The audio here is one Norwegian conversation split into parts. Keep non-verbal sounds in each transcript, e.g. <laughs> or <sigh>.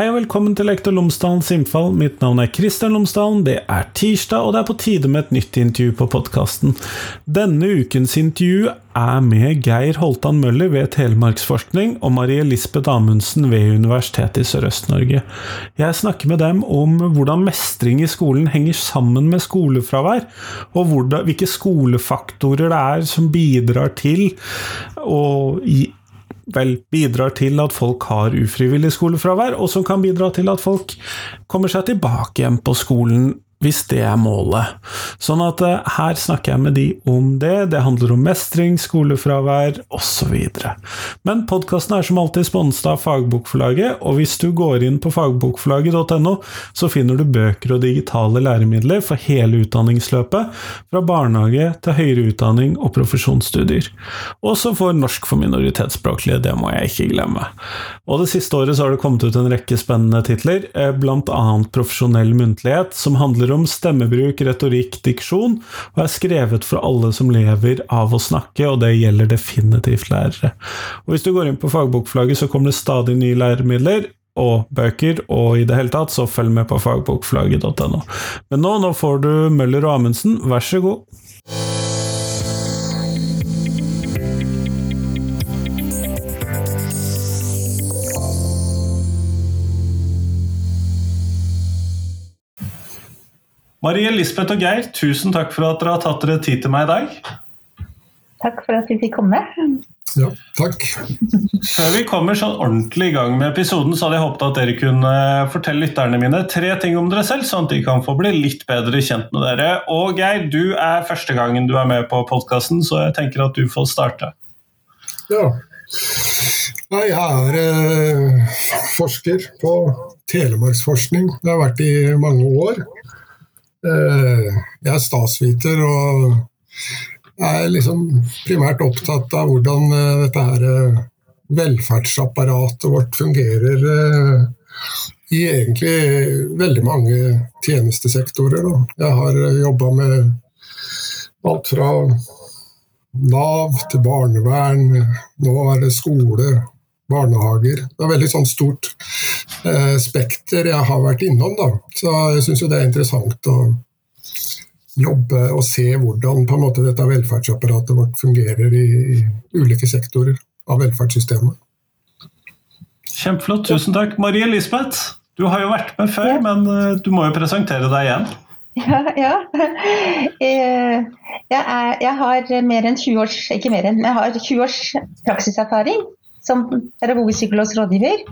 Hei og velkommen til Lektor Lomsdalens innfall. Mitt navn er Kristian Lomsdalen. Det er tirsdag, og det er på tide med et nytt intervju på podkasten. Denne ukens intervju er med Geir Holtan Møller ved Telemarksforskning og Marie Lisbeth Amundsen ved Universitetet i Sørøst-Norge. Jeg snakker med dem om hvordan mestring i skolen henger sammen med skolefravær, og hvilke skolefaktorer det er som bidrar til å gi vel bidrar til at folk har ufrivillig skolefravær, og som kan bidra til at folk kommer seg tilbake igjen på skolen hvis det er målet. Sånn at uh, her snakker jeg med de om det. Det handler om mestring, skolefravær osv. Men podkasten er som alltid sponset av Fagbokforlaget, og hvis du går inn på fagbokforlaget.no, så finner du bøker og digitale læremidler for hele utdanningsløpet, fra barnehage til høyere utdanning og profesjonsstudier. Også for norsk for minoritetsspråklige, det må jeg ikke glemme. Og det siste året så har det kommet ut en rekke spennende titler, eh, blant annet Profesjonell muntlighet, som handler handler om stemmebruk, retorikk, diksjon, og er skrevet for alle som lever av å snakke, og det gjelder definitivt lærere. Og Hvis du går inn på fagbokflagget, så kommer det stadig nye læremidler, og bøker, og i det hele tatt, så følg med på fagbokflagget.no. Men nå, nå får du Møller og Amundsen, vær så god. Marie Lisbeth og Geir, tusen takk for at dere har tatt dere tid til meg i dag. Takk for at vi fikk komme. Ja, takk. Før vi kommer sånn ordentlig i gang med episoden, så hadde jeg håpet at dere kunne fortelle lytterne mine tre ting om dere selv, sånn at de kan få bli litt bedre kjent med dere. Og Geir, du er første gangen du er med på podkasten, så jeg tenker at du får starte. Ja. Jeg er eh, forsker på telemarksforskning. Det har vært i mange år. Eh, jeg er statsviter og er liksom primært opptatt av hvordan eh, dette her eh, velferdsapparatet vårt fungerer i egentlig veldig mange tjenestesektorer. Jeg har jobba med alt fra Nav til barnevern, nå er det skole, barnehager. Det er veldig sånn stort spekter jeg har vært innom. Da. Så jeg syns det er interessant å jobbe og se hvordan på en måte dette velferdsapparatet vårt fungerer i, i ulike sektorer av velferdssystemet. Kjempeflott, tusen takk. Marie Lisbeth, du har jo vært med før, ja. men eh, du må jo presentere deg igjen. Ja, ja. <laughs> Eh, jeg, er, jeg, har mer enn 20 års, ikke mer enn, jeg har 20 års praksiserfaring som pedagogisk psykologs rådgiver.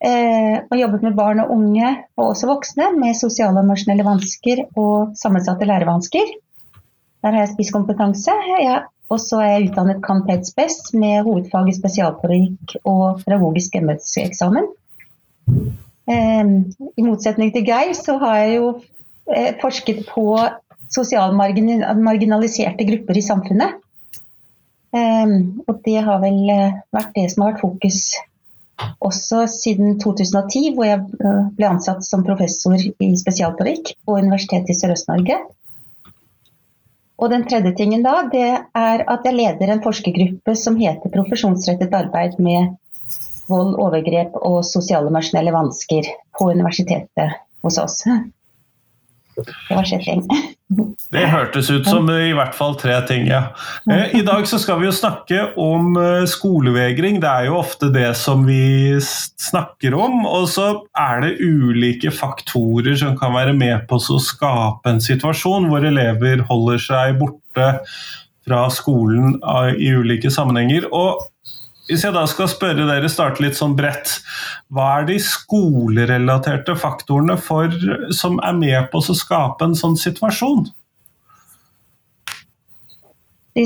Eh, og jobbet med barn og unge, og også voksne, med sosiale og emosjonelle vansker og sammensatte lærevansker. Der har jeg spisskompetanse. Og så er jeg utdannet Camped med hovedfag i spesialpedagogikk og pedagogisk embetseksamen. Eh, I motsetning til Geir så har jeg jo eh, forsket på sosialt marginaliserte grupper i samfunnet. Um, og det har vel uh, vært det som har vært fokus også siden 2010, hvor jeg uh, ble ansatt som professor i spesialpedagogikk på Universitetet i Sørøst-Norge. Og den tredje tingen da, det er at jeg leder en forskergruppe som heter Profesjonsrettet arbeid med vold, overgrep og sosiale og emosjonelle vansker på universitetet hos oss. <laughs> Det hørtes ut som i hvert fall tre ting, ja. Eh, I dag så skal vi jo snakke om eh, skolevegring. Det er jo ofte det som vi snakker om. Og så er det ulike faktorer som kan være med på å skape en situasjon hvor elever holder seg borte fra skolen eh, i ulike sammenhenger. Og hvis jeg da skal spørre dere, starte litt sånn bredt. Hva er de skolerelaterte faktorene for, som er med på å skape en sånn situasjon? De,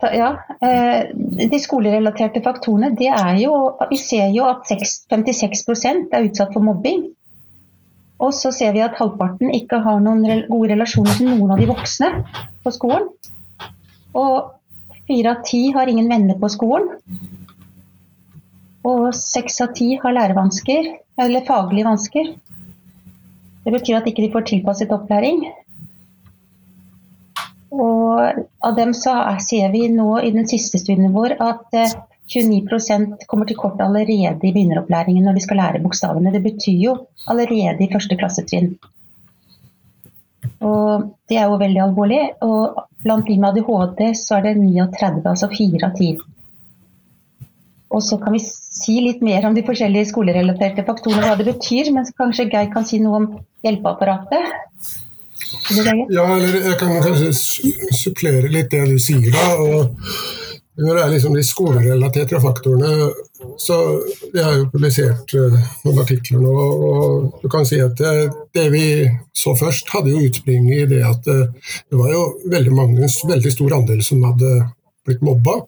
ta, ja, eh, de skolerelaterte faktorene, det er jo Vi ser jo at 56% er utsatt for mobbing. Og så ser vi at halvparten ikke har noen gode relasjoner til noen av de voksne på skolen. Og Fire av ti har ingen venner på skolen. Og seks av ti har lærevansker, eller faglige vansker. Det betyr at de ikke får tilpasset opplæring. Og av dem så ser vi nå i den siste studien vår at 29% kommer til kort allerede i begynneropplæringen når de skal lære bokstavene. Det betyr jo allerede i første klassetrinn. Og det er jo veldig alvorlig. Og blant de med ADHD så er det 39, altså 4 av 10. Og så kan vi si litt mer om de forskjellige skolerelaterte faktorene, hva det betyr. Men kanskje Geir kan si noe om hjelpeapparatet? Ja, eller jeg kan kanskje supplere litt det du sier da. og når det er liksom de skolerelaterte faktorene, så Vi har jo publisert uh, noen artikler nå, og du kan si at det, det, vi så først, hadde jo utspring i det at uh, det var jo veldig mange, veldig stor andel som hadde blitt mobba.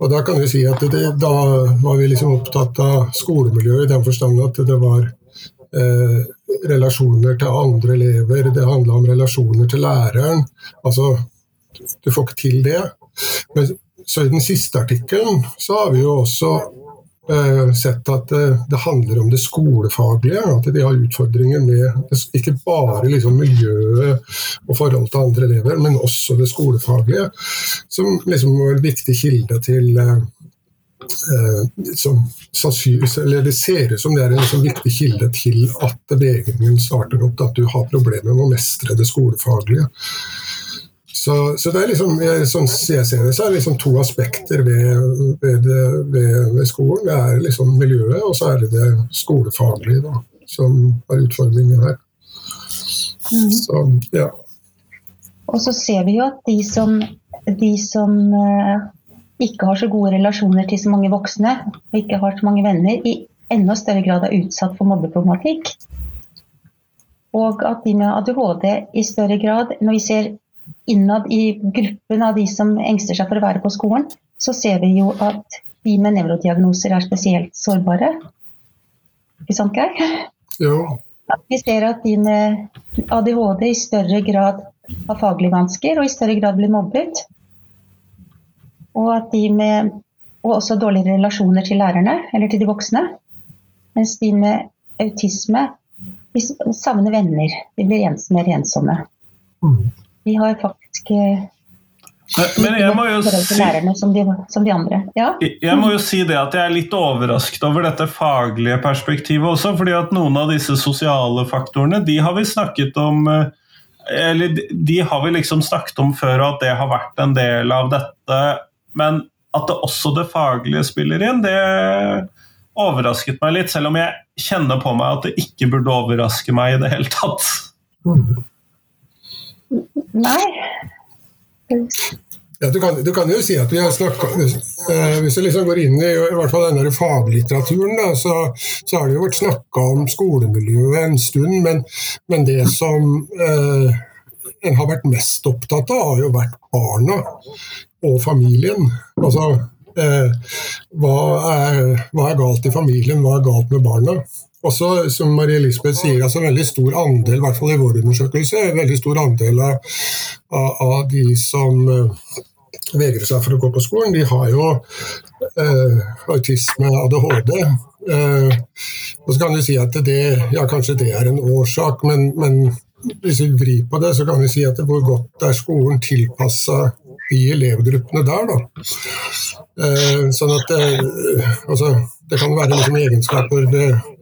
Og da kan vi si at det, da var vi liksom opptatt av skolemiljøet i den forstand at det var eh, relasjoner til andre elever, det handla om relasjoner til læreren. Altså, du får ikke til det. Men så i den siste artikkelen så har vi jo også eh, sett at det, det, handler om det skolefaglige. At de har utfordringer med ikke bare liksom miljøet og forholdet til andre elever, men også det skolefaglige. Som liksom var en viktig kilde til eh, eh som, Det ser ut som det er en sånn viktig kilde til at vegringen starter opp. At du har problemer med å mestre det skolefaglige. Så, så, det er liksom, sånn jeg ser det, så er det liksom to aspekter ved, ved, ved, ved, skolen. Det er liksom miljøet, og så er det det skolefaglige da, som er utfordringen her. Mm. Så, ja. Og så ser vi jo at de som, de som uh, ikke har så gode relasjoner til så mange voksne, og ikke har så mange venner, i enda større grad er utsatt for mobbeproblematikk. Og at de med ADHD i større grad, når vi ser innad i gruppen av de som engster seg for å være på skolen, så ser vi jo at de med nevrodiagnoser er spesielt sårbare. Ikke sant, Geir? Ja. Vi ser at de med ADHD i større grad har faglige vansker og i større grad blir mobbet. Og at de med og også dårlige relasjoner til lærerne eller til de voksne. Mens de med autisme de savner venner. De blir ens, mer ensomme. Mm. De har faktisk eh, men jeg må jo si, som de, som de. Ja? Jeg må jo si det at jeg er litt overrasket over dette faglige perspektivet også. fordi at noen av disse sosiale faktorene de har vi snakket om eh, eller de har vi liksom snakket om før, og at det har vært en del av dette. Men at det også det faglige spiller inn, det overrasket meg litt. Selv om jeg kjenner på meg at det ikke burde overraske meg i det hele tatt. Mm. Nei. Ja, du, kan, du, kan, jo si at vi har snakka eh, Hvis du liksom går inn i, i hvert fall denne faglitteraturen, da, så, så, har det jo vært snakka om skolemiljøet en stund, men, men det som eh, en har vært mest opptatt av, har jo vært barna og familien. Altså eh, hva, er, hva er galt i familien, hva er galt med barna? Også, som Marie Lisbeth sier, altså en veldig stor andel, i hvert fall i vår undersøkelse, en veldig stor andel av, av, av de som uh, vegrer seg for å gå på skolen, de har jo uh, autisme, ADHD. Eh, og så kan du si at det, ja, kanskje det er en årsak, men, men hvis vi vrir på det, så kan vi si at hvor godt er skolen tilpassa i elevgruppene der, da. Eh, sånn at det, altså, det kan være liksom egenskaper ved Eh,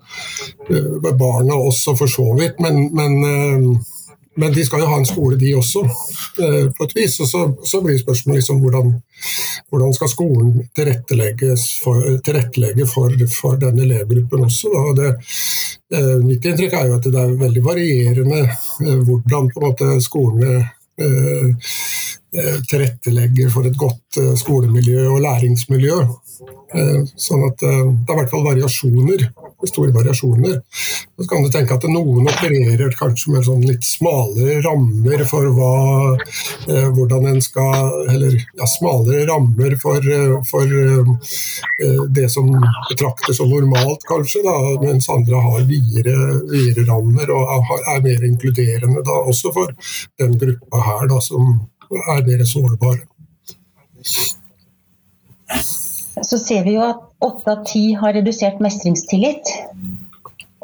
barna også, for så vidt. Men, men, eh, men, de skal jo ha en skole, de også, eh, på et vis. Og så, så blir spørsmålet liksom hvordan, hvordan skal skolen for, tilrettelegge for, for denne elevgruppen også. Og Det, mitt inntrykk er jo at det er veldig varierende hvordan på en måte skolene tilrettelegger for et godt skolemiljø og læringsmiljø. Sånn at det er i hvert fall variasjoner store variasjoner. Så kan du tenke at noen opererer kanskje med sånn litt smalere rammer for hva, eh, hvordan en skal Eller ja, smalere rammer for, eh, for eh, det som betraktes som normalt, kanskje, da, mens andre har videre, rammer og er mer inkluderende da, også for den gruppa her da, som er mer sårbare så ser vi jo at åtte av ti har redusert mestringstillit.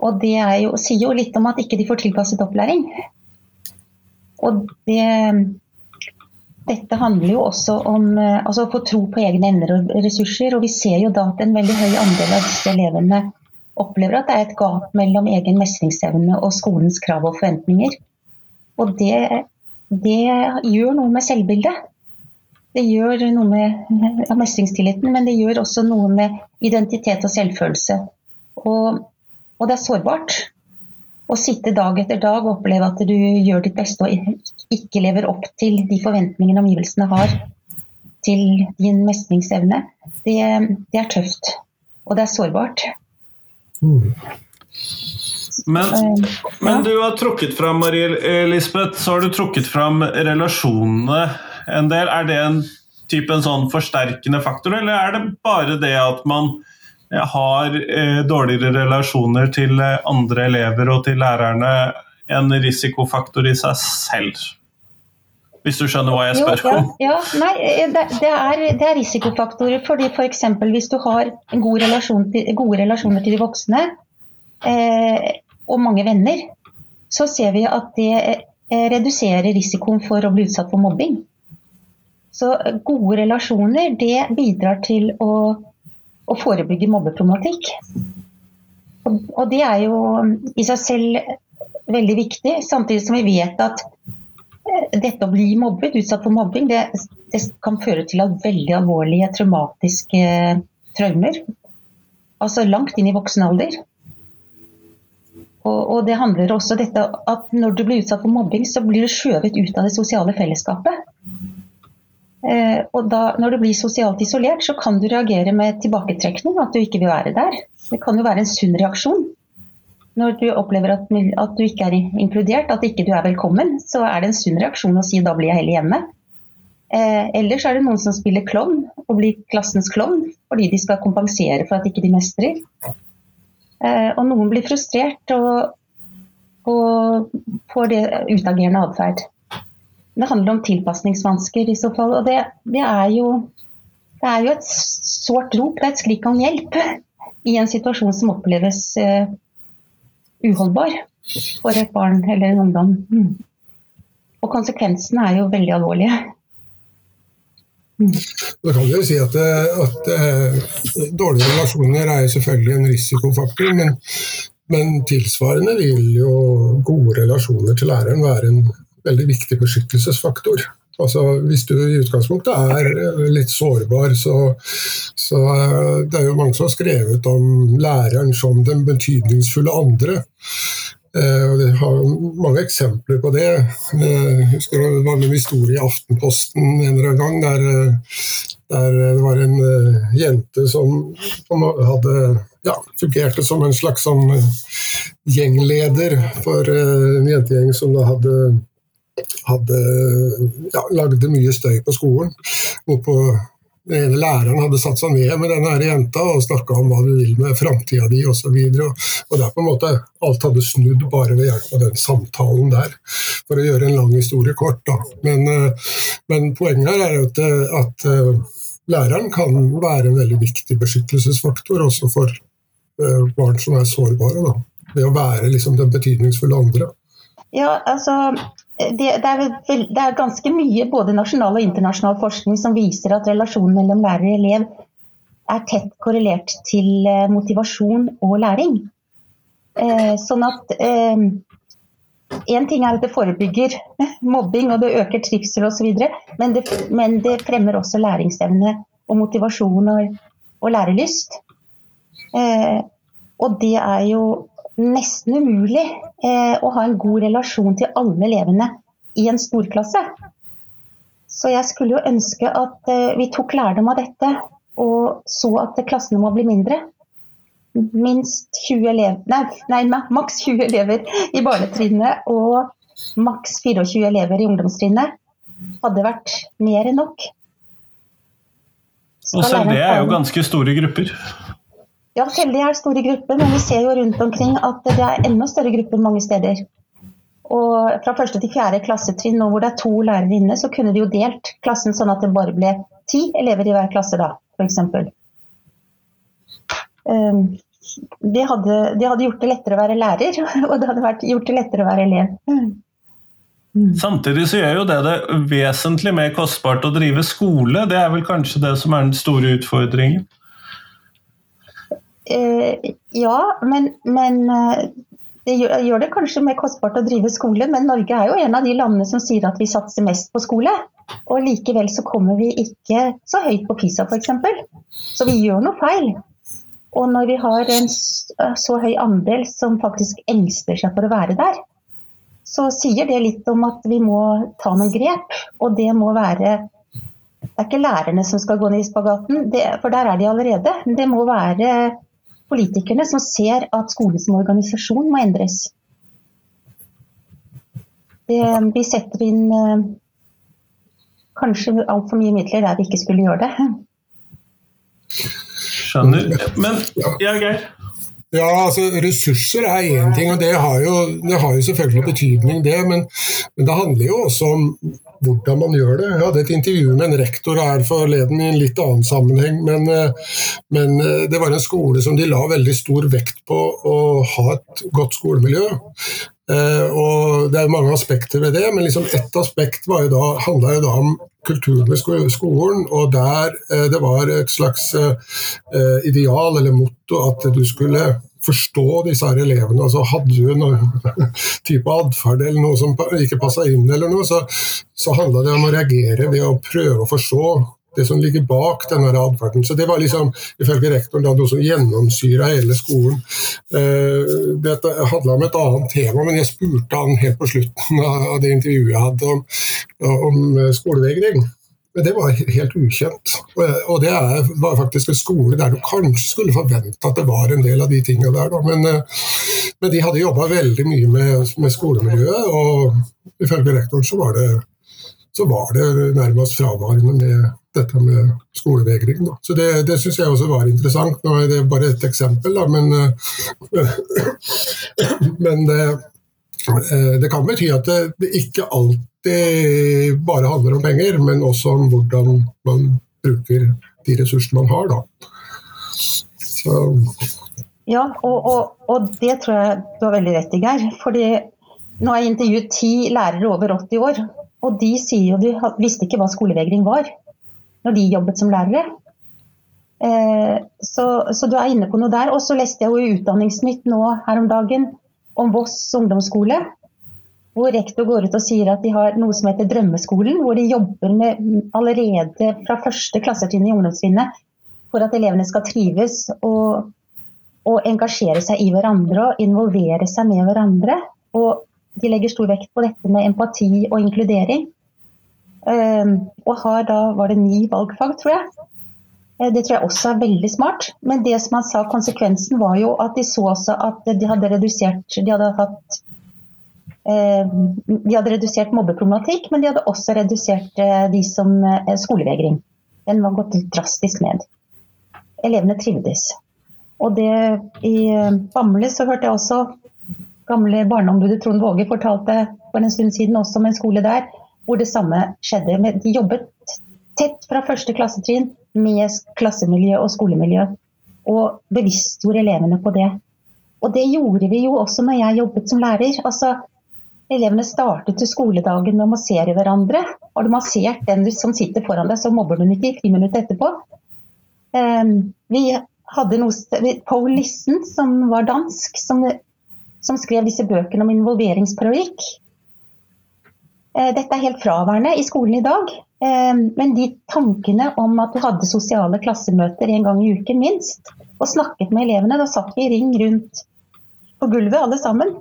Og det jo, sier jo litt om at ikke de får tilpasset opplæring. Og det dette handler jo også om eh, altså å få tro på egne evner og ressurser. Og vi ser jo da at en veldig høy andel av disse elevene opplever at det er et gap mellom egen mestringsevne og skolens krav og forventninger. Og det, det gjør noe med selvbildet. Det gjør noe med ja, mestringstilliten, men det gjør også noe med identitet og selvfølelse. Og, og det er sårbart å sitte dag etter dag og oppleve at du gjør ditt beste og ikke lever opp til de forventningene omgivelsene har til din mestringsevne, det, det, er tøft. Og det er sårbart. Mm. Men, uh, men, du har trukket fram Marie Lisbeth, så har du trukket fram relasjonene en del. Er det en type en sånn forsterkende faktor, eller er det bare det at man har eh, dårligere relasjoner til eh, andre elever og til lærerne en risikofaktor i seg selv? Hvis du skjønner hva jeg spør jo, ja, om? Ja, nei, eh, det, det, er, det, er, risikofaktorer. fordi F.eks. For hvis du har god relasjon til, gode relasjoner til de voksne eh, og mange venner, så ser vi at det eh, reduserer risikoen for å bli utsatt for mobbing. Så gode relasjoner det bidrar til å å forebygge mobbeproblematikk. Og, og det er jo i seg selv veldig viktig, samtidig som vi vet at eh, dette å bli mobbet, utsatt for mobbing, det, det kan føre til veldig alvorlige traumatiske traumer. Altså langt inn i voksen alder. Og, og, det handler også dette at når du blir utsatt for mobbing, så blir du skjøvet ut av det sosiale fellesskapet. Eh, og da, når du blir sosialt isolert, så kan du reagere med tilbaketrekning, at du ikke vil være der. Det kan jo være en sunn reaksjon. Når du opplever at, at du ikke er inkludert, at ikke du er velkommen, så er det en sunn reaksjon å si da blir jeg heller hjemme. Eh, ellers er det noen som spiller klovn og blir klassens klovn fordi de skal kompensere for at ikke de mestrer. Eh, og noen blir frustrert og, og får det utagerende atferd. Det handler om tilpasningsvansker i så fall. Og det, det, er, jo, det er jo et sårt rop, det er et skrik om hjelp i en situasjon som oppleves uh, uholdbar for et barn eller en ungdom. Mm. Og konsekvensene er jo veldig alvorlige. Mm. Da kan du jo si at, at at, dårlige relasjoner er selvfølgelig en risikofaktor, men, men tilsvarende vil jo gode relasjoner til læreren være en veldig viktig beskyttelsesfaktor. Altså, hvis du i utgangspunktet er eh, litt sårbar, så, så eh, Det er jo mange som har skrevet om læreren som den betydningsfulle andre. Eh, og Det har mange eksempler på det. Jeg husker Det var en historie i Aftenposten en eller annen gang der, der det var en jente som, hadde ja, fungerte som en slags sånn gjengleder for en jentegjeng som da hadde hadde ja, lagde mye støy på skolen. Hvorpå den ene læreren hadde satt seg ned med denne jenta og snakka om hva du vil med framtida di osv. Og, og, og det er på en måte alt hadde snudd bare ved hjelp av den samtalen der. For å gjøre en lang historie kort. Da. Men, eh, men poenget her er at, eh, at, eh, læreren kan være en veldig viktig beskyttelsesfaktor også for barn som er sårbare. Da. Ved å være liksom den betydningsfulle andre. Ja, altså det, det, er det, er ganske mye både nasjonal og internasjonal forskning som viser at relasjonen mellom lærer og elev er tett korrelert til eh, motivasjon og læring. Eh, sånn at eh, En ting er at det forebygger <laughs> mobbing og det øker trivsel osv., men, det, men det fremmer også læringsevne og motivasjon og, og lærelyst. Eh, og det er jo nesten umulig eh, å ha en god relasjon til alle elevene i en storklasse. Så jeg skulle jo ønske at eh, vi tok lærdom av dette og så at klassene må bli mindre. Minst 20 elever, nei, nei, maks 20 elever i barnetrinnet og maks 24 elever i ungdomstrinnet hadde vært mer enn nok. og selv det er jo ganske store grupper. Ja, heldig er store grupper, men vi ser jo rundt omkring at det er enda større grupper mange steder. Og fra første til fjerde klassetrinn, nå hvor det er to lærere inne, så kunne de jo delt klassen sånn at det bare ble ti elever i hver klasse da, f.eks. Um, det hadde, det hadde, gjort det lettere å være lærer, <laughs> og det hadde gjort det lettere å være elev. Mm. Samtidig så gjør jo det det vesentlig mer kostbart å drive skole. Det er vel kanskje det som er den store utfordringen? Eh, ja, men, men eh, det gjør, gjør det kanskje mer kostbart å drive skole. Men Norge er jo en av de landene som sier at vi satser mest på skole. Og likevel så kommer vi ikke så høyt på PISA f.eks. Så vi gjør noe feil. Og når vi har en så høy andel som faktisk engster seg for å være der, så sier det litt om at vi må ta noen grep. Og det må være Det er ikke lærerne som skal gå ned i spagaten, det, for der er de allerede. Det må være politikerne som ser at skolen som organisasjon må endres. Det, vi setter inn eh, kanskje altfor mye midler der vi ikke skulle gjøre det. Skjønner. Men ja, Geir. Ja, altså Ressurser er én ting, og det har, jo, det har jo selvfølgelig betydning, det. Men, men det handler jo også om hvordan man gjør det. Jeg hadde et intervju med en rektor her forleden i en litt annen sammenheng. Men, eh, men eh, det var en skole som de la veldig stor vekt på å ha et godt skolemiljø. Eh, og Det er mange aspekter ved det, men liksom ett aspekt var handla jo da om kulturen ved skolen, og der eh, det var et slags eh, eh, ideal eller motto at du skulle forstå disse her elevene. altså Hadde du noen <laughs> type atferd eller noe som ikke passa inn, eller noe, så, så handla det om å reagere ved å prøve å forstå det som ligger bak denne atferden. Så det var liksom, ifølge rektoren, da, noe som gjennomsyra hele skolen. Eh, dette handla om et annet tema, men jeg spurte han helt på slutten av det intervjuet jeg hadde om, om eh, skolevegring. Men det var helt ukjent. Og- Og det er, var faktisk en skole der du kanskje skulle forvente at det var en del av de tinga der, da. Men, eh, men de hadde jobba veldig mye med, med skolemiljøet, og ifølge rektoren så var det, så var det nærmest fraværende med dette med skolevegring. Da. Så det, det syns jeg også var interessant. Nå er det bare et eksempel, da, men, eh, <clears throat> men det, eh, det kan bety at det ikke alltid bare handler om penger, men også om hvordan man bruker de ressursene man har. Da. Så, Ja, og, og, og det tror jeg du har veldig rett i, Geir. Fordi nå har jeg intervjuet ti lærere over 80 år, og de sier jo de visste ikke hva skolevegring var når de jobbet som lærere. Eh, så, så du er inne på noe der. Og så leste jeg jo i Utdanningsnytt nå her om dagen om Voss ungdomsskole. Hvor rektor går ut og sier at de har noe som heter Drømmeskolen, hvor de jobber med allerede fra første klassetrinn i ungdomstrinnet for at elevene skal trives og, og engasjere seg i hverandre og involvere seg med hverandre. Og de legger stor vekt på dette med empati og inkludering. Um, og har da, var det ni valgfag, tror jeg. Eh, Det tror jeg også er veldig smart. Men det som han sa, konsekvensen var jo at de så også at de hadde redusert De hadde hatt eh, de hadde redusert mobbeproblematikk, men de hadde også redusert eh, de som eh, skolevegring. Den var gått drastisk ned. Elevene trivdes. Og det i Bamble så hørte jeg også gamle barneombudet Trond Våge fortalte for en stund siden også om en skole der hvor det samme skjedde. De jobbet tett fra første klassetrinn med klassemiljø og skolemiljø. Og bevisstgjorde elevene på det. Og det gjorde vi jo også når jeg jobbet som lærer. Altså, elevene startet til skoledagen med å massere hverandre. Har du massert den som sitter foran deg, så mobber du ikke ti minutter etterpå. Um, vi hadde noe, Paul Lissen, som var dansk, som, som skrev disse bøkene om involveringspedagogikk. Eh, Dette er helt fraværende i skolen i dag. Eh, Men de tankene om at du hadde sosiale klassemøter en gang i uken minst, og snakket med elevene, da satt vi i ring rundt på gulvet alle sammen.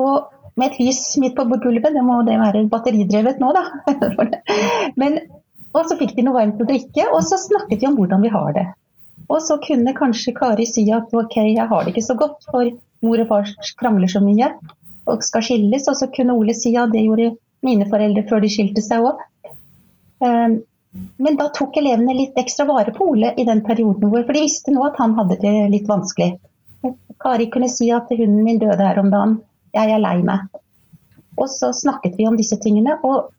Og med et lys midt på gulvet, det må det være batteridrevet nå, da. <laughs> Men, og så fikk de noe varmt å drikke, og så snakket vi om hvordan vi har det. Og så kunne kanskje Kari si at ok, jeg har det ikke så godt, for mor og far krangler så mye og skal skilles. Og så kunne Ole si at det gjorde mine foreldre før de skilte seg òg. Men da tok elevene litt ekstra vare på Ole i den perioden, hvor, for de visste nå at han hadde det litt vanskelig. Kari kunne si at hunden min døde her om dagen, jeg er lei meg. Og så snakket vi om disse tingene, og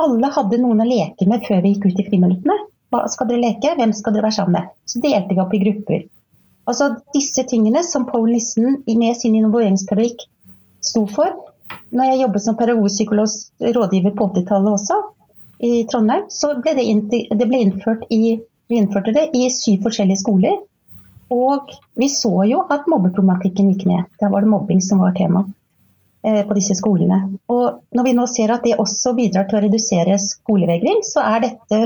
alle hadde noen å leke med før vi gikk ut i friminuttene. Hva skal dere leke? Hvem skal dere være sammen med? Så delte vi opp i grupper. Altså Disse tingene som Paul Nissen med sin involveringspedagogikk sto for, når jeg jobbet som pedagogpsykologs rådgiver på 80-tallet også, i Trondheim, så ble det, det ble innført i, vi innførte det i syv forskjellige skoler. Og vi så jo at mobbeproblematikken gikk ned. Da var det mobbing som var tema eh, på disse skolene. Og når vi nå ser at det også bidrar til å redusere skolevegring, så er dette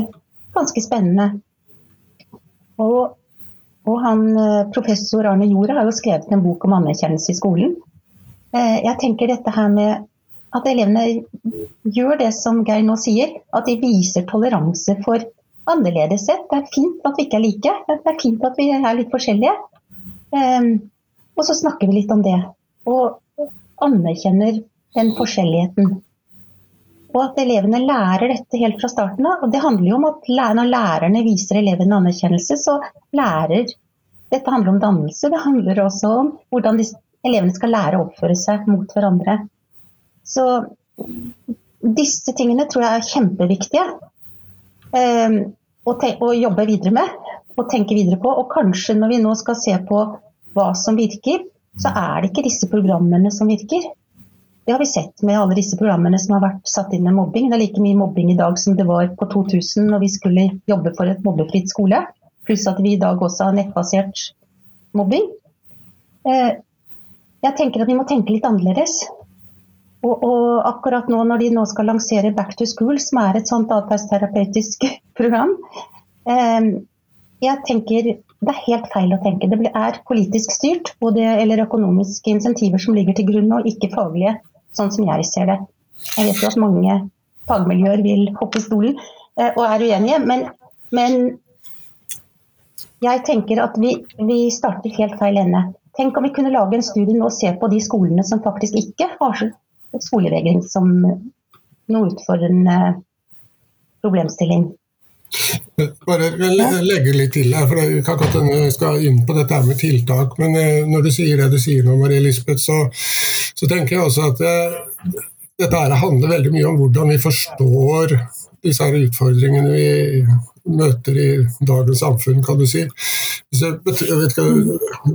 ganske spennende. Og, og han, eh, professor Arne Jorda har jo skrevet en bok om anerkjennelse i skolen. Eh, jeg tenker dette her med at elevene gjør det som Geir nå sier, at de viser toleranse for annerledeshet. Det er fint at vi ikke er like, det er fint at vi er litt forskjellige. Um, og så snakker vi litt om det, og anerkjenner den forskjelligheten. Og at elevene lærer dette helt fra starten av. Og det handler jo om at når lærerne viser elevene anerkjennelse, så lærer Dette handler om dannelse. Det handler også om hvordan elevene skal lære å oppføre seg mot hverandre. Så disse tingene tror jeg er kjempeviktige um, å, å, jobbe videre med og tenke videre på. Og kanskje når vi nå skal se på hva som virker, så er det ikke disse programmene som virker. Det har vi sett med alle disse programmene som har vært satt inn med mobbing. Det er like mye mobbing i dag som det var på 2000 når vi skulle jobbe for et mobbefritt skole. Pluss at vi i dag også har nettbasert mobbing. Eh, jeg tenker at vi må tenke litt annerledes. Og, og, akkurat nå når de nå skal lansere Back to School, som er et sånt atferdsterapeutisk <laughs> program, eh, jeg tenker det er helt feil å tenke. Det er politisk styrt, det, eller økonomiske insentiver som ligger til grunn, og ikke faglige, sånn som jeg ser det. Jeg vet jo at mange fagmiljøer vil hoppe i stolen eh, og er uenige, men, men jeg tenker at vi, vi starter helt feil ende. Tenk om vi kunne lage en studie nå og se på de skolene som faktisk ikke har skolevegring som noe utfordrende problemstilling. Bare legge litt til her, for jeg kan godt hende skal inn på dette med tiltak. Men eh, når du sier det du sier nå, Marie Lisbeth, så, så tenker jeg også at det, eh, dette handler veldig mye om hvordan vi forstår disse utfordringene vi møter i dagens samfunn, kan du si. Hvis jeg, jeg ikke,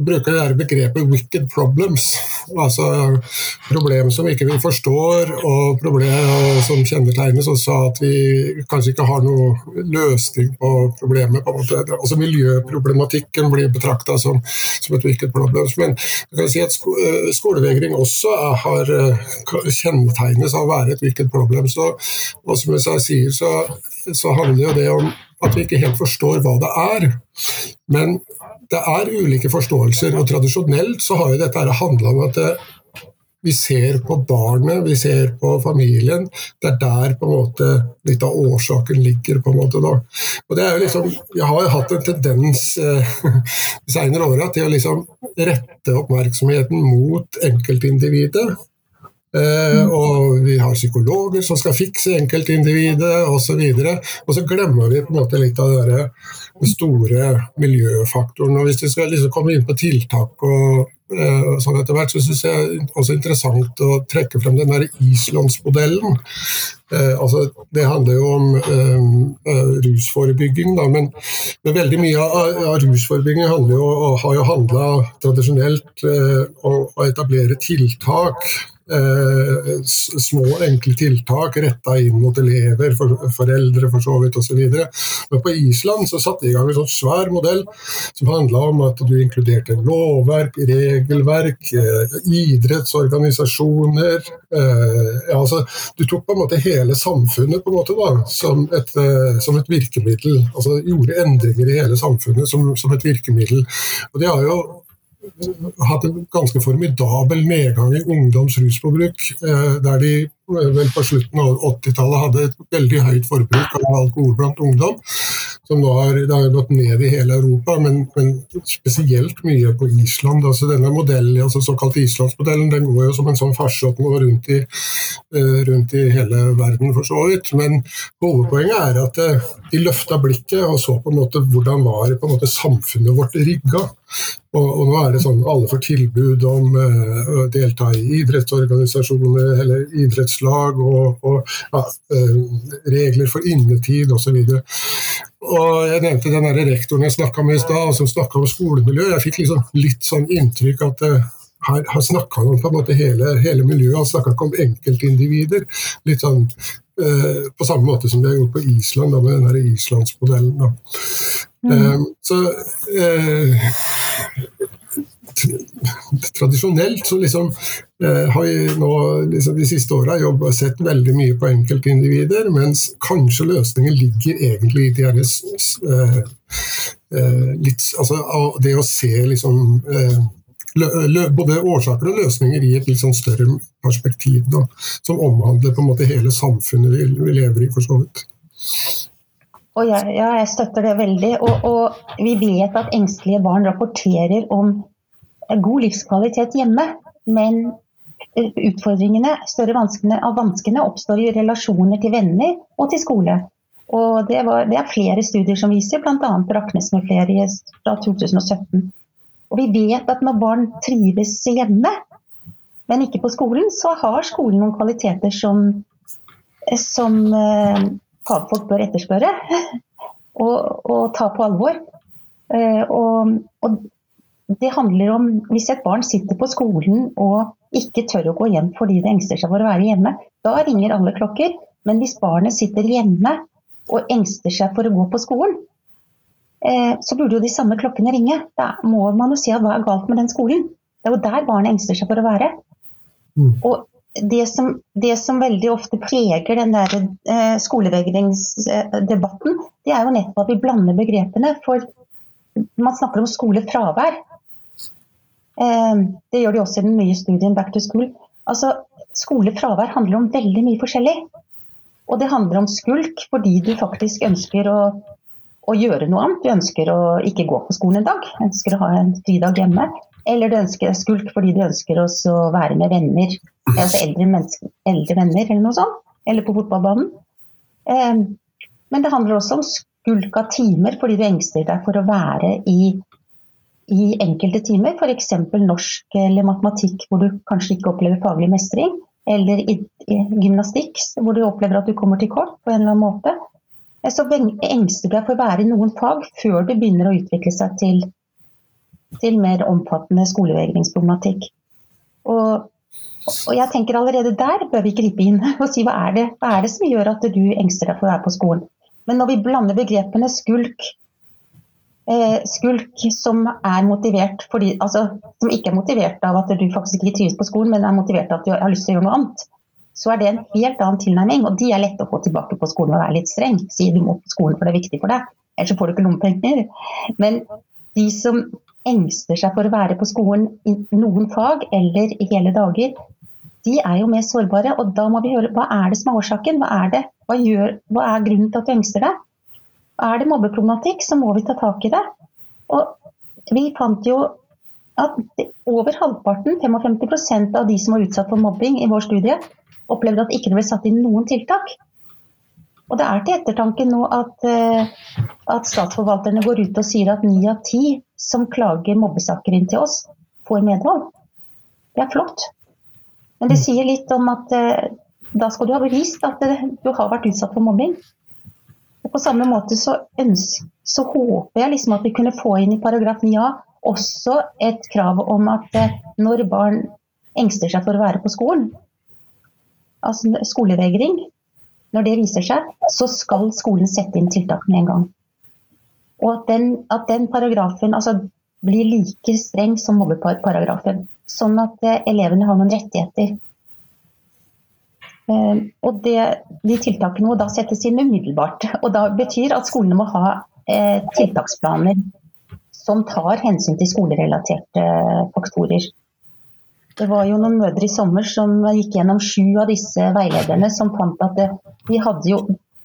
bruker det begrepet 'wicked problems', altså problemer som ikke vi forstår, og problemer som kjennetegnes også av at vi kanskje ikke har noe løsning på problemet. på en måte. Altså Miljøproblematikken blir betrakta som, som, et 'wicked problems'. Men jeg kan si at sko skolevegring også har kjennetegnes av å være et 'wicked problem'. Så, og som jeg sier, så, så handler jo det om at vi ikke helt forstår hva det er. Men det er ulike forståelser, og tradisjonelt så har jo dette handla om at det, eh, vi ser på barnet, vi ser på familien. Det er der på en måte litt av årsaken ligger. på en måte da. Og det er jo liksom, Jeg har hatt en tendens eh, <laughs> de senere åra til å liksom rette oppmerksomheten mot enkeltindividet. Eh, og vi har psykologer som skal fikse enkeltindividet osv. Og, så og så glemmer vi på en måte litt av den store miljøfaktoren. Og Hvis vi skal liksom komme inn på tiltak og, eh, sånn etter hvert, så syns jeg det er også interessant å trekke frem den der Islandsmodellen. Uh, altså, det handler jo om rusforebygging, da, men, men, veldig mye av, av rusforebygging handler jo, har jo handla tradisjonelt om å etablere tiltak små, enkle tiltak retta inn mot elever, for, foreldre for så vidt osv. Men på Island så satte de i gang en sånn svær modell som handla om at du inkluderte lovverk, regelverk, eh, idrettsorganisasjoner eh, ja, altså, Du tok på en måte hele samfunnet på en måte da, som, et, eh, som et virkemiddel. altså Gjorde endringer i hele samfunnet som, som et virkemiddel. Og det har jo hatt en ganske formidabel nedgang i ungdoms rusforbruk, eh, der de vel på slutten av 80-tallet hadde et veldig høyt forbruk av alkohol blant ungdom. Som nå har, det har gått ned i hele Europa, men, men spesielt mye på Island. altså Denne modellen, altså såkalt islandsmodellen den går jo som en sånn farsott rundt, i, eh, rundt i hele verden, for så vidt. Men hovedpoenget er at de løfta blikket og så på en måte hvordan var på en måte samfunnet vårt rigga. Og, og, nå er det sånn alle får tilbud om uh, å delta i idrettsorganisasjoner eller idrettslag, og, og ja, uh, regler for innetid osv. Og jeg nevnte den rektoren jeg snakka med i stad, som snakka om skolemiljø. Jeg fikk liksom litt sånn inntrykk at uh, her, her snakka han om på en måte hele, hele miljøet, han snakka ikke om enkeltindivider. Litt sånn eh, på samme måte som de har gjort på Island, da, med den der islandsmodellen. Da. Mm. Eh, så eh, tradisjonelt så liksom eh, har vi nå liksom de siste åra sett veldig mye på enkeltindivider, mens kanskje løsningen ligger egentlig i de her, eh, eh, litt, altså, det å se liksom eh, lø, lø, både årsaker og løsninger i et litt sånn større perspektiv, da, som omhandler på en måte hele samfunnet vi, vi lever i, for så vidt. Og ja, ja, jeg støtter det veldig. Og, og vi vet at engstelige barn rapporterer om god livskvalitet hjemme, men utfordringene, større vanskene, av vanskene oppstår i relasjoner til venner og til skole. Og det, var, det er flere studier som viser, bl.a. Raknes med flere fra 2017. Og vi vet at når barn trives hjemme, men ikke på skolen, så har skolen noen kvaliteter som, som eh, fagfolk bør etterspørre <laughs> og, og, ta på alvor. Eh, og, og, det handler om hvis et barn sitter på skolen og ikke tør å gå hjem fordi det engster seg for å være hjemme, da ringer alle klokker. Men hvis barnet sitter hjemme og engster seg for å gå på skolen, eh, så burde jo de samme klokkene ringe. Da må man jo si at hva er galt med den skolen? Det er jo der barnet engster seg for å være. Mm. Og det som, det som, veldig ofte preger den der eh, skolevegringsdebatten, det er jo nettopp at vi blander begrepene. For man snakker om skolefravær. Eh, det gjør de også i den nye studien Back to School. Altså, Skolefravær handler om veldig mye forskjellig. Og det handler om skulk fordi du faktisk ønsker å, å gjøre noe annet. Du ønsker å ikke gå på skolen en dag, ønsker å ha en fridag hjemme. Eller du ønsker skulk fordi du ønsker å være med venner, altså eldre, eldre, venner eller noe sånt. Eller på fotballbanen. Eh, men det handler også om skulk av timer fordi du engster deg for å være i i enkelte timer, f.eks. norsk eller matematikk hvor du kanskje ikke opplever faglig mestring, eller i, gymnastikk hvor du opplever at du kommer til kort på en eller annen måte, eh, så engster du deg for å være i noen fag før det begynner å utvikle seg til, til mer omfattende skolevegringsproblematikk. Og, og, jeg tenker allerede der bør vi gripe inn <laughs> og si hva er det, hva er det som gjør at du engster deg for å være på skolen. Men når vi blander begrepene skulk, skulk som er motivert fordi, altså, som ikke er motivert av at du faktisk ikke trives på skolen, men er motivert av at du har lyst til å gjøre noe annet, så er det en helt annen tilnærming. Og de er lette å få tilbake på skolen og være litt streng. Si du må på skolen for det er viktig for deg, ellers så får du ikke lommepenger. Men de som engster seg for å være på skolen i noen fag eller i hele dager, de er jo mer sårbare. Og da må vi høre hva er det som er årsaken? Hva er, det? Hva, gjør, hva er grunnen til at du engster deg? Er det mobbeproblematikk, så må vi ta tak i det. Og vi fant jo at over halvparten, 55 av de som var utsatt for mobbing i vår studie, opplevde at ikke det ble satt inn noen tiltak. Og det er til ettertanke nå at, eh, at statsforvalterne går ut og sier at ni av ti som klager mobbesaker inn til oss, får medhold. Det er flott. Men det sier litt om at eh, da skal du ha bevist at du har vært utsatt for mobbing. På samme måte så, ønsker, så håper jeg liksom at vi kunne få inn i paragraf 9a også et krav om at eh, når barn engster seg for å være på skolen, altså skolevegring, når det viser seg, så skal skolen sette inn tiltak med en gang. Og at den, at den paragrafen altså, blir like streng som mobbeparagrafen. Sånn at eh, elevene har noen rettigheter og det, de tiltakene må da settes inn umiddelbart. Og da betyr at skolene må ha eh, tiltaksplaner som tar hensyn til skolerelaterte faktorer. Det var jo noen mødre i sommer som gikk gjennom sju av disse veilederne, som fant at det, de hadde jo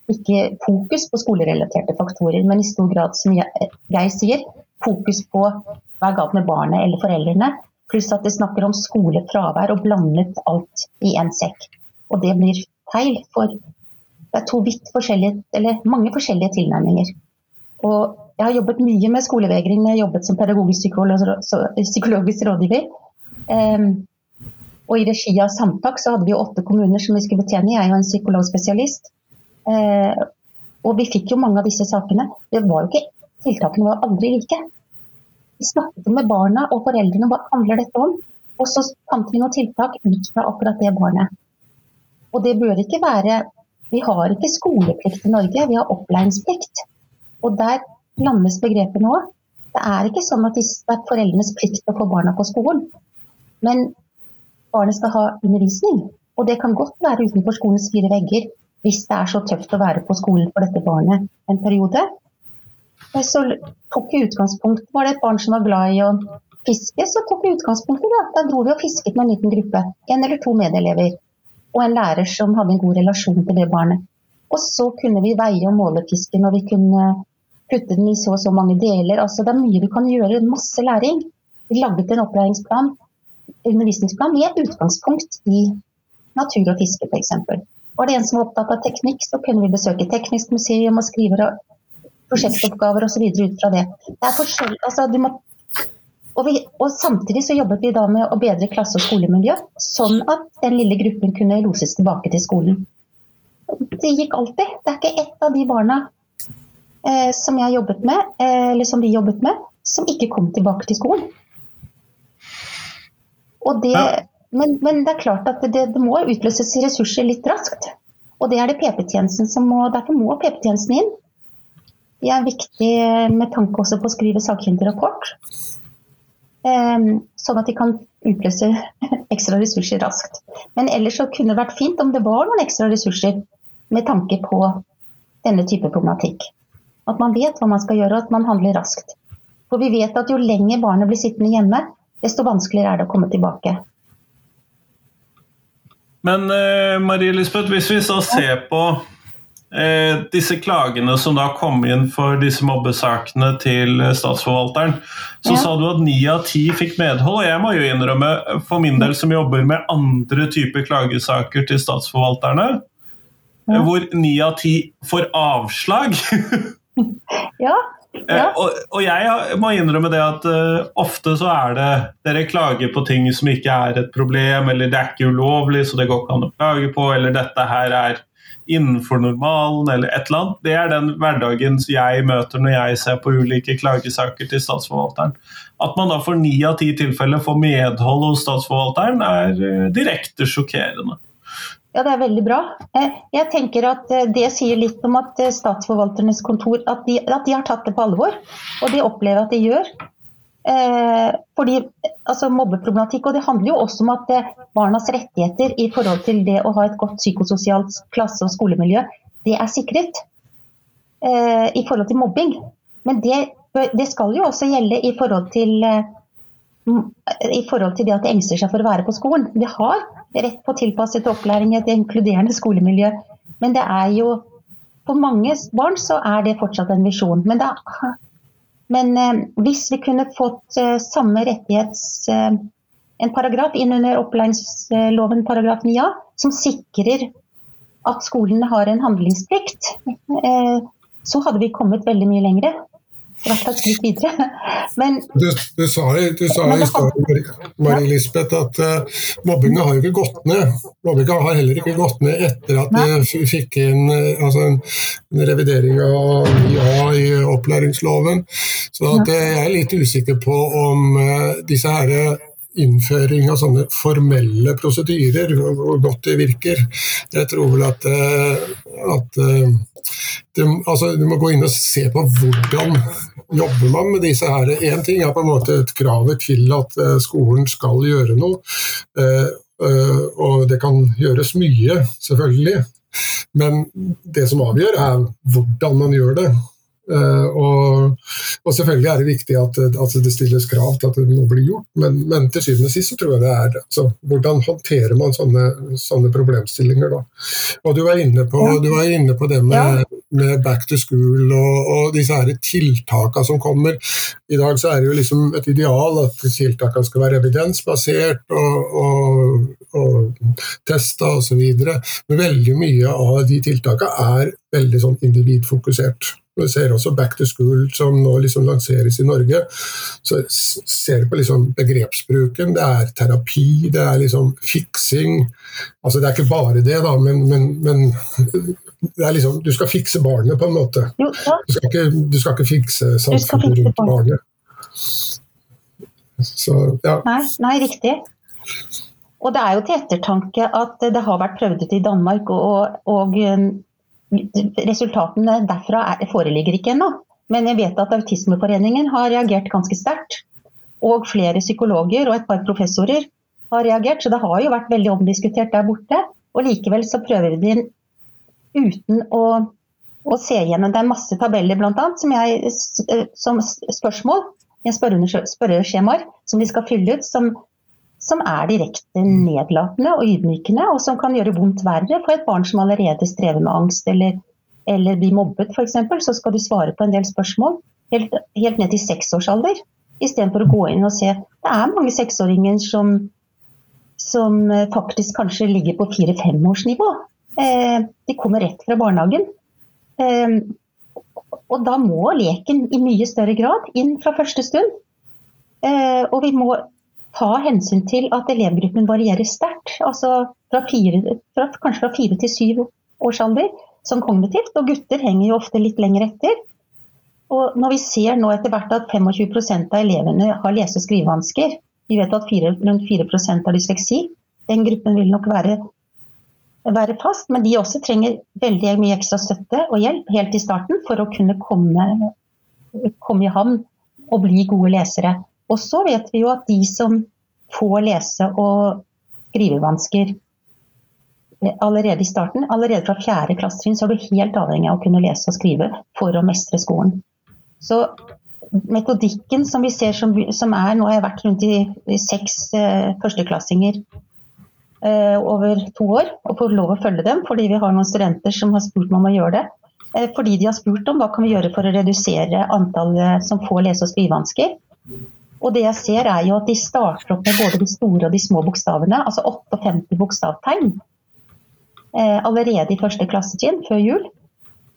ikke fokus på skolerelaterte faktorer, men i stor grad, som jeg sier, fokus på hva er galt med barnet eller foreldrene. Pluss at de snakker om skolefravær og blandet alt i én sekk. Og det blir feil, for det er to vidt forskjellige, eller mange forskjellige tilnærminger. Og jeg har jobbet mye med skolevegring jeg har jobbet som pedagogisk psykologisk rådgiver. Um, og i regi av Samtak så hadde vi åtte kommuner som vi skulle betjene. Jeg er jo en psykologspesialist. Uh, og vi fikk jo mange av disse sakene. Det var jo ikke, Tiltakene var aldri like. Vi snakket med barna og foreldrene hva handler dette om. Og så fant vi noen tiltak ut fra akkurat det barnet. Og det bør ikke være Vi har ikke skoleplikt i Norge, vi har opplæringsplikt. Og der landes begrepet nå. Det er ikke sånn at det er foreldrenes plikt å få barna på skolen. Men barnet skal ha undervisning. Og det kan godt være utenfor skolens fire vegger hvis det er så tøft å være på skolen for dette barnet en periode. Så tok vi utgangspunkt Var det et barn som var glad i å fiske, så tok vi utgangspunkt i det. Da dro vi og fisket med en liten gruppe. En eller to medelever. Og en lærer som hadde en god relasjon til det barnet. Og så kunne vi veie og måle fisken, og vi kunne putte den i så og så mange deler. Altså, det er mye du kan gjøre. Masse læring. Vi laget en opplæringsplan, undervisningsplan med utgangspunkt i natur og fiske, f.eks. Var det en som var opptatt av teknikk, så kunne vi besøke Teknisk museum og skrive prosjektoppgaver osv. ut fra det. Det er altså, må, og, vi, og, samtidig så jobbet vi da med å bedre klasse- og skolemiljø, sånn at den lille gruppen kunne loses tilbake til skolen. Det gikk alltid. Det er ikke ett av de barna eh, som jeg jobbet med, eh, eller som vi jobbet med, som ikke kom tilbake til skolen. Det, men, men, det er klart at det, det må utløses ressurser litt raskt. Og det er det PP-tjenesten som må, derfor må PP-tjenesten inn. Det er viktig med tanke også på å skrive sakkyndig rapport. Ehm, sånn at de kan utløse <laughs> ekstra ressurser raskt. Men ellers så kunne det vært fint om det var noen ekstra ressurser med tanke på denne type problematikk. At man vet hva man skal gjøre, og at man handler raskt. For vi vet at jo lenger barnet blir sittende hjemme, desto vanskeligere er det å komme tilbake. Men uh, Marie Lisbeth, hvis vi så ser på eh, disse klagene som da kom inn for disse mobbesakene til statsforvalteren, så ja. sa du at ni av ti fikk medhold. Og jeg må jo innrømme, for min del som jobber med andre typer klagesaker til statsforvalterne, ja. hvor ni av ti får avslag. <laughs> ja. Eh. Og, og, jeg må innrømme det at uh, ofte så er det dere klager på ting som ikke er et problem, eller det er ikke ulovlig, så det går ikke an å klage på, eller dette her er innenfor normalen, eller et eller annet. Det er den hverdagen jeg møter når jeg ser på ulike klagesaker til statsforvalteren. At man da for ni av ti tilfeller får medhold hos statsforvalteren, er uh, direkte sjokkerende. Ja, det er veldig bra. Eh, jeg tenker at Det sier litt om at statsforvalternes kontor at de, at de har tatt det på alvor. Og det opplever at de gjør. Eh, fordi altså Mobbeproblematikk og det handler jo også om at eh, barnas rettigheter i forhold til det å ha et godt psykososialt klasse- og skolemiljø, det er sikret eh, i forhold til mobbing. Men det, det, skal jo også gjelde i forhold til i forhold til det at de engster seg for å være på skolen. De har rett på tilpasset opplæring i et inkluderende skolemiljø. Men det er jo For mange barn så er det fortsatt en visjon. Men det men eh, hvis vi kunne fått eh, samme rettighets... Eh, en paragraf inn under opplæringsloven paragraf 9a som sikrer at skolene har en handlingsplikt, så hadde vi kommet veldig mye lengre i hvert fall skritt videre. Men, du, du, sa, du sa i stad, Marie Lisbeth, at uh, mobbinga har jo ikke gått ned. Mobbinga har heller ikke gått ned etter at vi fikk inn uh, altså en, en, revidering av IA i opplæringsloven. Så at, uh, jeg er litt usikker på om disse her innføring av sånne formelle prosedyrer, hvor godt det virker. Jeg tror vel at, at du, altså, du må gå inn og se på hvordan jobber man med disse her. Én ting er på en måte et kravet til at uh, skolen skal gjøre noe, og det kan gjøres mye, selvfølgelig. Men det som avgjør, er hvordan man gjør det. Uh, og, og, selvfølgelig er det viktig at, at, det stilles krav til at noe blir gjort, men, men, til syvende og sist så tror jeg det er altså, Hvordan håndterer man sånne, sånne, problemstillinger da? Og Du var inne på, var inne på det med, ja. med, back to school og, og disse her tiltakene som kommer. I dag så er det jo liksom et ideal at tiltakene skal være evidensbasert og, og, og testa osv. Men veldig mye av de tiltakene er veldig sånn individfokusert. Vi ser også Back to School, som nå liksom lanseres i Norge. Så ser du på liksom begrepsbruken. Det er terapi, det er liksom fiksing. Altså Det er ikke bare det, da, men, men, men det liksom, du skal fikse barnet, på en måte. Du skal ikke, du skal ikke fikse samfunnet rundt barnet. Så, ja. nei, nei, riktig. Og det er jo til ettertanke at det har vært prøvd ut i Danmark, og, og resultatene derfra er, foreligger ikke ennå. Men jeg vet at Autismeforeningen har reagert ganske sterkt. Og flere psykologer og et par professorer har reagert. Så det har jo vært veldig omdiskutert der borte. Og likevel så prøver det uten å, å se gjennom. Det er masse tabeller bl.a. Som, som spørsmål i spørreskjemaer som de skal fylle ut. som som er direkte nedlatende og ydmykende, og som kan gjøre vondt verre for et barn som allerede strever med angst eller, eller blir mobbet f.eks. Så skal du svare på en del spørsmål helt, helt ned til seksårsalder, istedenfor å gå inn og se Det er mange seksåringer som, som faktisk kanskje ligger på fire-femårsnivå. Eh, de kommer rett fra barnehagen. Eh, og da må leken i mye større grad inn fra første stund. Eh, og vi må ta hensyn til at elevgruppen varierer sterkt. Altså fra fire, fra, kanskje fra fire til syv års alder som kognitivt. Og gutter henger jo ofte litt lenger etter. Og når vi ser nå etter hvert at 25% av elevene har lese- og skrivevansker, vi vet at 4, rundt 4% har dysleksi, den gruppen vil nok være, være, fast. Men de også trenger veldig mye ekstra støtte og hjelp helt i starten for å kunne komme, komme i havn og bli gode lesere. Og så vet vi jo at de som får lese- og skrivevansker eh, allerede i starten, allerede fra fjerde klassetrinn, så er du helt avhengig av å kunne lese og skrive for å mestre skolen. Så metodikken som vi ser som, som er Nå har jeg vært rundt i seks eh, førsteklassinger eh, over to år og får lov å følge dem fordi vi har noen studenter som har spurt meg om å gjøre det. Eh, fordi de har spurt om hva kan vi gjøre for å redusere antallet som får lese- og skrivevansker. Og det jeg ser er jo at de starter opp med både de store og de små bokstavene, altså 58 bokstavtegn, eh, allerede i første klassetrinn før jul.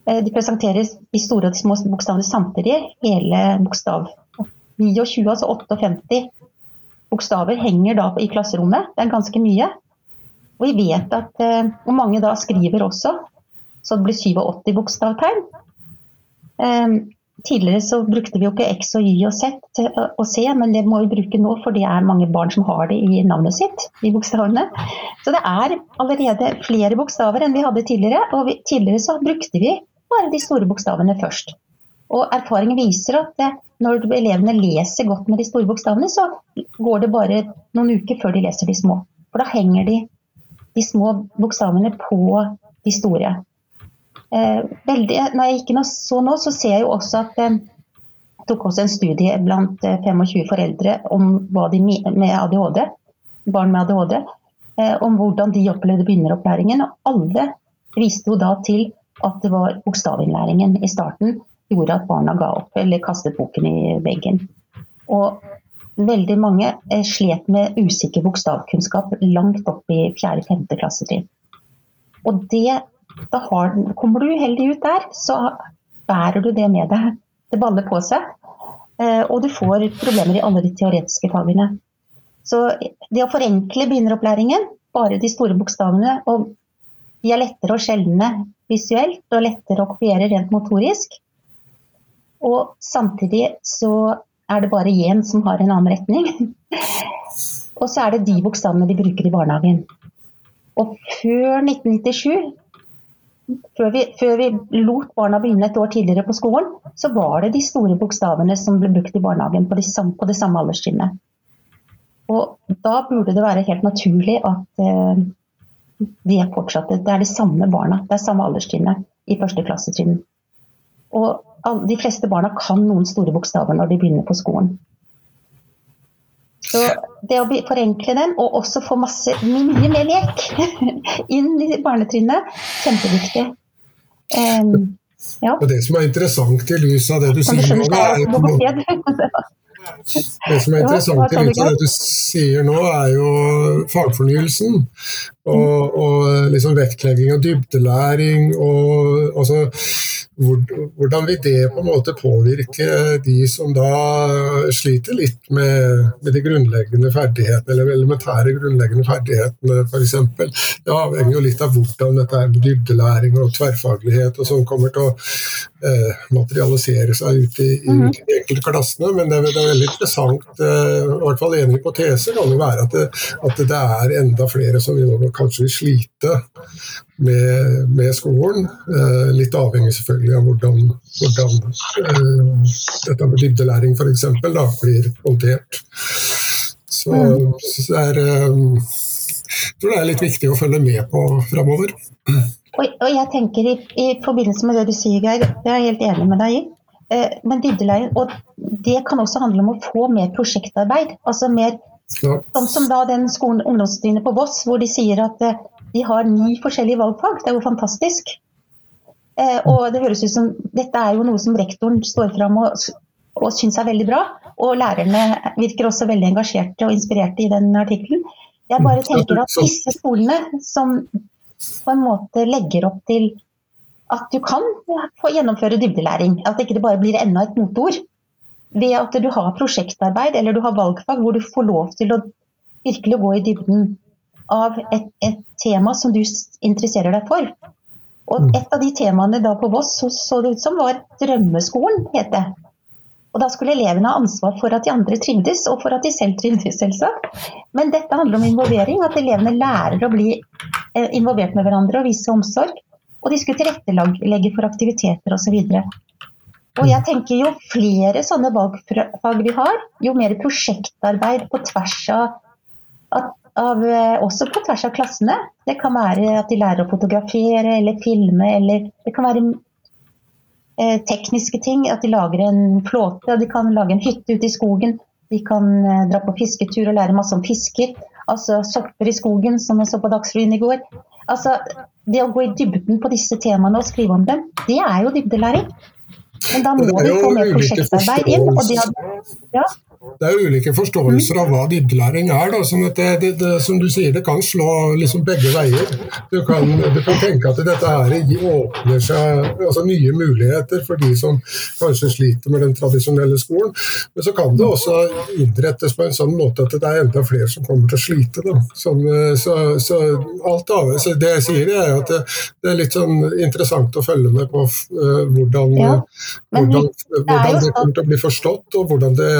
Eh, de presenterer de store og de små bokstavene samtidig, hele bokstav 29, altså 58 bokstaver henger da i klasserommet. Det er ganske mye. Og vi vet at eh, Og mange da skriver også, så det blir 87 bokstavtegn. Tidligere så brukte vi jo ikke X og Y og Z å se, men det må vi bruke nå, for det er mange barn som har det i navnet sitt, de bokstavene. Så det er allerede flere bokstaver enn vi hadde tidligere. Og vi, tidligere så brukte vi bare de store bokstavene først. Og erfaringen viser at når elevene leser godt med de store bokstavene, så går det bare noen uker før de leser de små. For da henger de, de små bokstavene på de store. Eh, veldig, når jeg gikk inn og så nå, så ser jeg jo også at eh, tok også en studie blant 25 eh, foreldre om hva de med ADHD, barn med ADHD, om hvordan de opplevde begynneropplæringen. Og alle viste jo da til at det var bokstavinnlæringen i starten gjorde at barna ga opp eller kastet boken i veggen. Og veldig mange slet med usikker bokstavkunnskap langt opp i 4.-5. klassetrinn. Og det da har, kommer du uheldig ut der, så bærer du det med deg. Det baller på seg. Eh, og du får problemer i alle de teoretiske fagene. Så det å forenkle begynneropplæringen, bare de store bokstavene, og de er lettere å skjelne visuelt og lettere å kopiere rent motorisk. Og samtidig så er det bare én som har en annen retning. <laughs> og så er det de bokstavene de bruker i barnehagen. Og før 1997 før vi, før vi, lot barna begynne et år tidligere på skolen, så var det de store bokstavene som ble brukt i barnehagen på, de på det samme alderstrinnet. Og da burde det være helt naturlig at eh, de er fortsatt, det er de samme barna, det er samme alderstrinnet i første klassetrinn. Og de fleste barna kan noen store bokstaver når de begynner på skolen. Så det å forenkle dem, og også få masse, mye mer lek <laughs> inn i barnetrinnet, kjempeviktig. Um, ja. Og det som er interessant i lys av det du sier nå, er Det som er <laughs> interessant i lys av det du sier nå, er jo fagfornyelsen. Og, og liksom vektlegging av dybdelæring og altså hvordan vil det på en måte påvirke de som da sliter litt med, med de grunnleggende ferdighetene, eller elementære grunnleggende ferdighetene f.eks. Det avhenger jo litt av hvordan dette er med dybdelæring og tverrfaglighet og sånn kommer til å eh, materialisere seg ut i, i, de enkelte klassene. Men det, det, er veldig interessant, eh, i hvert fall en hypotese kan jo være at det, at det er enda flere som vil kanskje vil slite med, med skolen. Eh, litt avhengig selvfølgelig av hvordan, hvordan eh, dette med dybdelæring f.eks. blir håndtert. Så, mm. så det er, eh, jeg tror det er litt viktig å følge med på framover. Og, og, jeg tenker i, i, forbindelse med det du sier, Geir, det er jeg helt enig med deg i. Eh, men dybdelæring, og det kan også handle om å få mer prosjektarbeid. altså mer. Sånn som da den skolen ungdomstrinnet på Voss, hvor de sier at eh, de har ni forskjellige valgfag. Det er jo fantastisk. Eh, og det høres ut som dette er jo noe som rektoren står fram og, og syns er veldig bra. Og lærerne virker også veldig engasjerte og inspirerte i den artikkelen. Jeg bare tenker at disse skolene som på en måte legger opp til at du kan få gjennomføre dybdelæring, at det ikke bare blir enda et moteord. Ved at du har prosjektarbeid eller du har valgfag hvor du får lov til å virkelig gå i dybden av et, et, tema som du interesserer deg for. Og mm. et av de temaene da på Voss så, så det ut som var Drømmeskolen, het det. Og da skulle elevene ha ansvar for at de andre trivdes, og for at de selv trivdes, selvsagt. Men dette handler om involvering, at elevene lærer å bli eh, involvert med hverandre og vise omsorg. Og de skulle tilrettelegge for aktiviteter osv. Og jeg tenker jo flere sånne valgfag vi har, jo mer prosjektarbeid på tvers av, av, eh, også på tvers av klassene. Det kan være at de lærer å fotografere eller filme, eller det kan være eh, tekniske ting. At de lager en flåte, de kan lage en hytte ute i skogen. De kan eh, dra på fisketur og lære masse om fisker. Altså sopper i skogen, som jeg så på Dagsrevyen i går. Altså, det å gå i dybden på disse temaene og skrive om dem, det er jo dybdelæring. Men da må vi få mer prosjektarbeid inn. og det, ja det er ulike forståelser av hva dybdelæring er. Da, sånn det, det, det, som du sier, det kan slå liksom begge veier. Du kan, du kan, tenke at dette her åpner seg altså nye muligheter for de som kanskje sliter med den tradisjonelle skolen. Men så kan det også innrettes på en sånn måte at det er enda flere som kommer til å slite. Sånn, så, så, alt av, så det jeg sier, er at det, det, er litt sånn interessant å følge med på uh, hvordan, ja, hvordan, hvordan det kommer til å bli forstått, og hvordan det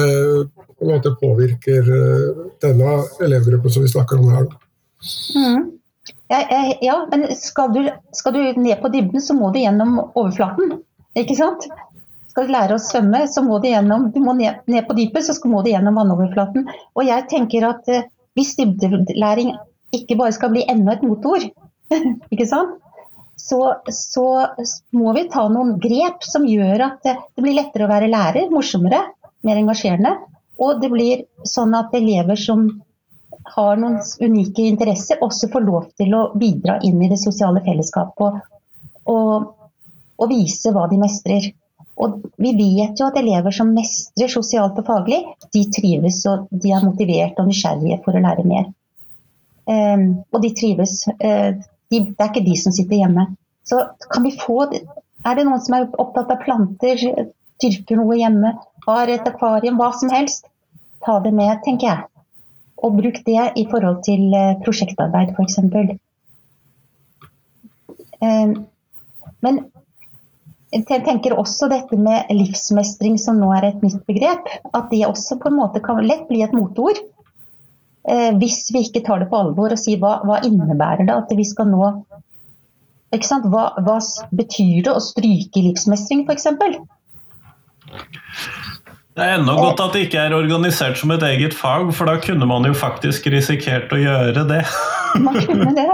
på en måte påvirker eh, denne elevgruppen som vi snakker om her. Mm. Ja, ja, men skal du, skal du, ned på dybden, så må du gjennom overflaten. Ikke sant? Skal du lære å svømme, så må du gjennom du må ned, ned på dypet, så må du gjennom vannoverflaten. Og jeg tenker at uh, hvis dybdelæring ikke bare skal bli enda et motor, <laughs> ikke sant? Så, så, må vi ta noen grep som gjør at det blir lettere å være lærer, morsommere, mer engasjerende. Og det blir sånn at elever som har noen unike interesser, også får lov til å bidra inn i det sosiale fellesskapet og, og, og vise hva de mestrer. Og vi vet jo at elever som mestrer sosialt og faglig, de trives og de er motivert og nysgjerrige for å lære mer. Um, og de trives. Uh, de, det er ikke de som sitter hjemme. Så kan vi få Er det noen som er opptatt av planter, dyrker noe hjemme, har et akvarium, hva som helst? Ta det med, tenker jeg. Og bruk det i forhold til eh, prosjektarbeid, f.eks. Eh, men jeg tenker også dette med livsmestring, som nå er et nytt begrep, at det også på en måte kan lett bli et motord. Eh, hvis vi ikke tar det på alvor og sier hva, hva innebærer det at vi skal nå hva, hva, betyr det å stryke livsmestring, f.eks.? Det er ennå godt at det ikke er organisert som et eget fag, for da kunne man jo faktisk risikert å gjøre det. man kunne det.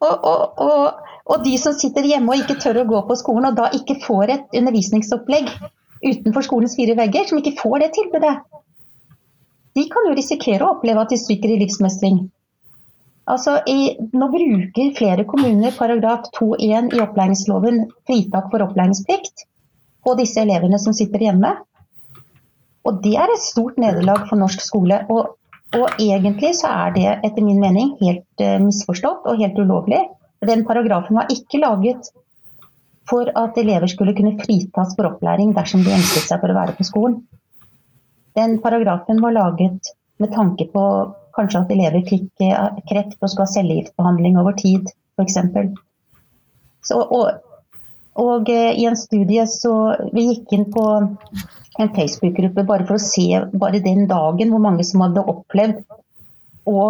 Og, og, og, og, de som sitter hjemme og ikke tør å gå på skolen, og da ikke får et undervisningsopplegg utenfor skolens fire vegger, som ikke får det tilbudet, de kan jo risikere å oppleve at de stryker i livsmestring. Altså, i, nå bruker flere kommuner paragraf 2-1 i opplæringsloven fritak for opplæringsplikt på disse elevene som sitter hjemme. Og det er et stort nederlag for norsk skole. Og Og egentlig så er det etter min mening helt uh, misforstått og helt ulovlig. Den paragrafen var ikke laget for at elever skulle kunne fritas for opplæring dersom de ønsket seg for å være på skolen. Den paragrafen var laget med tanke på kanskje at elever fikk uh, kreft og skal ha cellegiftbehandling over tid, f.eks. Og, og uh, i en studie så Vi gikk inn på en Facebook-gruppe bare for å se bare den dagen hvor mange som hadde opplevd å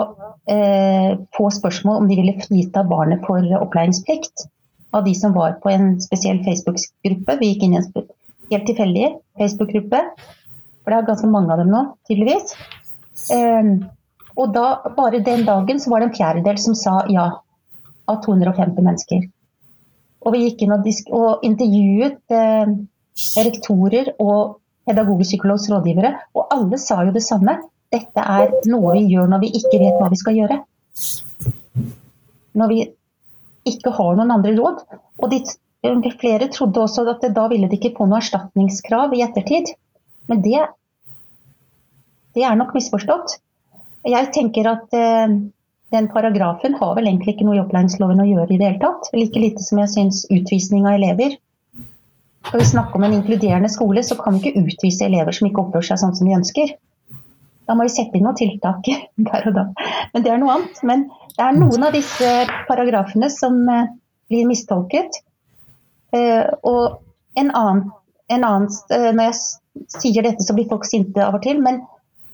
eh, få spørsmål om de ville frita barnet for opplæringsplikt. Av de som var på en spesiell Facebook-gruppe. Vi gikk inn i en helt tilfeldig Facebook-gruppe. For det er ganske mange av dem nå, tydeligvis. Eh, og da, bare den dagen så var det en fjerdedel som sa ja. Av 250 mennesker. Og vi gikk inn og, og intervjuet eh, rektorer og pedagogisk rådgivere, og alle sa jo det samme. Dette er noe vi gjør når vi ikke vet hva vi skal gjøre. Når vi ikke har noen andre råd. Og de, flere trodde også at da ville de ikke få noe erstatningskrav i ettertid. Men det, det er nok misforstått. Jeg tenker at eh, den paragrafen har vel egentlig ikke noe i opplæringsloven å gjøre i det hele tatt. Like lite som jeg syns utvisning av elever skal vi snakke om en inkluderende skole, så kan vi ikke utvise elever som ikke oppfører seg sånn som de ønsker. Da må vi sette inn noen tiltak <laughs> der og da. Men det er noe annet. Men det er noen av disse paragrafene som eh, blir mistolket. Eh, og en annen, en annen eh, Når jeg sier dette, så blir folk sinte av og til. Men,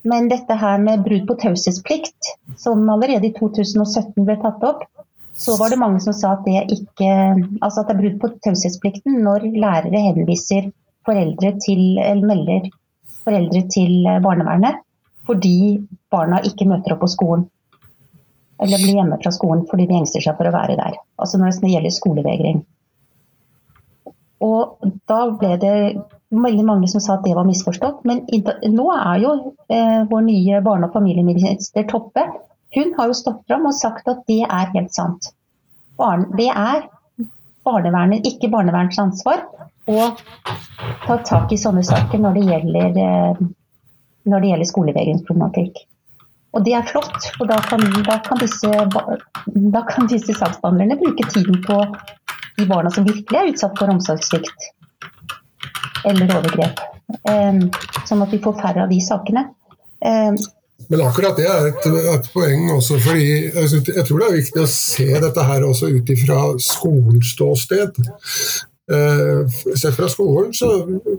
men dette her med brudd på taushetsplikt, som allerede i 2017 ble tatt opp, så var det mange som sa at det ikke Altså at det er brudd på taushetsplikten når lærere henviser foreldre til eller melder foreldre til barnevernet fordi barna ikke møter opp på skolen. Eller blir hjemme fra skolen fordi de engster seg for å være der. Altså når det gjelder skolevegring. Og da ble det veldig mange som sa at det var misforstått. Men nå er jo eh, vår nye barne- og familieminister Toppe hun har jo stått fram og sagt at det er helt sant. Barn, det er barnevernet, ikke barnevernets ansvar å ta tak i sånne saker når det gjelder, eh, når det gjelder skolevegringsproblematikk. Og det er flott, for da kan, da kan, disse, da disse saksbehandlerne bruke tiden på de barna som virkelig er utsatt for omsorgssvikt eller overgrep. Eh, sånn at vi får færre av de sakene. Eh, men akkurat det er et, et poeng også, fordi jeg, jeg tror det er viktig å se dette her også ut ifra skolens ståsted. Uh, sett fra skolen så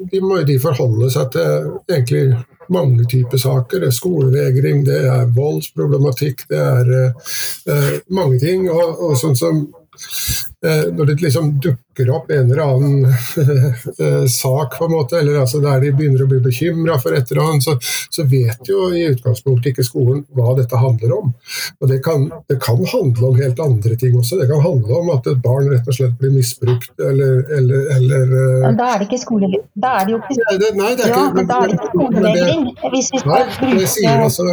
de må de forholde seg til egentlig mange typer saker. Det er skolevegring, det er voldsproblematikk, det er uh, mange ting. Og, og sånn som Når det liksom dukker opp en eller annen <laughs> eh, sak, på en måte, eller altså der de begynner å bli bekymra for et eller annet, så, så, vet jo i utgangspunktet ikke skolen hva dette handler om. Og det kan, det kan, handle om helt andre ting også. Det kan handle om at et barn rett og slett blir misbrukt, eller, eller, eller eh, Men da er det ikke skole... Da er det jo ikke det, nei, det er ja, men da er det ikke skolevegring. Hvis vi skal bruke sier altså,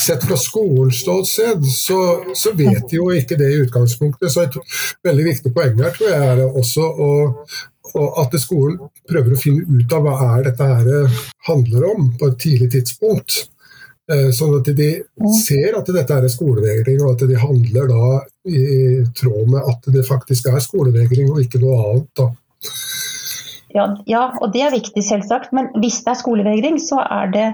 Sett fra skolens ståsted, så, så vet de jo ikke det i utgangspunktet. Så et veldig viktig poeng her tror jeg er også å og, at skolen prøver å finne ut av hva er dette her handler om på et tidlig tidspunkt. Eh, sånn at de ser at dette er skolevegring, og at de handler da i tråd med at det faktisk er skolevegring og ikke noe annet. da. Ja, ja, og det er viktig, selvsagt. Men hvis det er skolevegring, så, er det,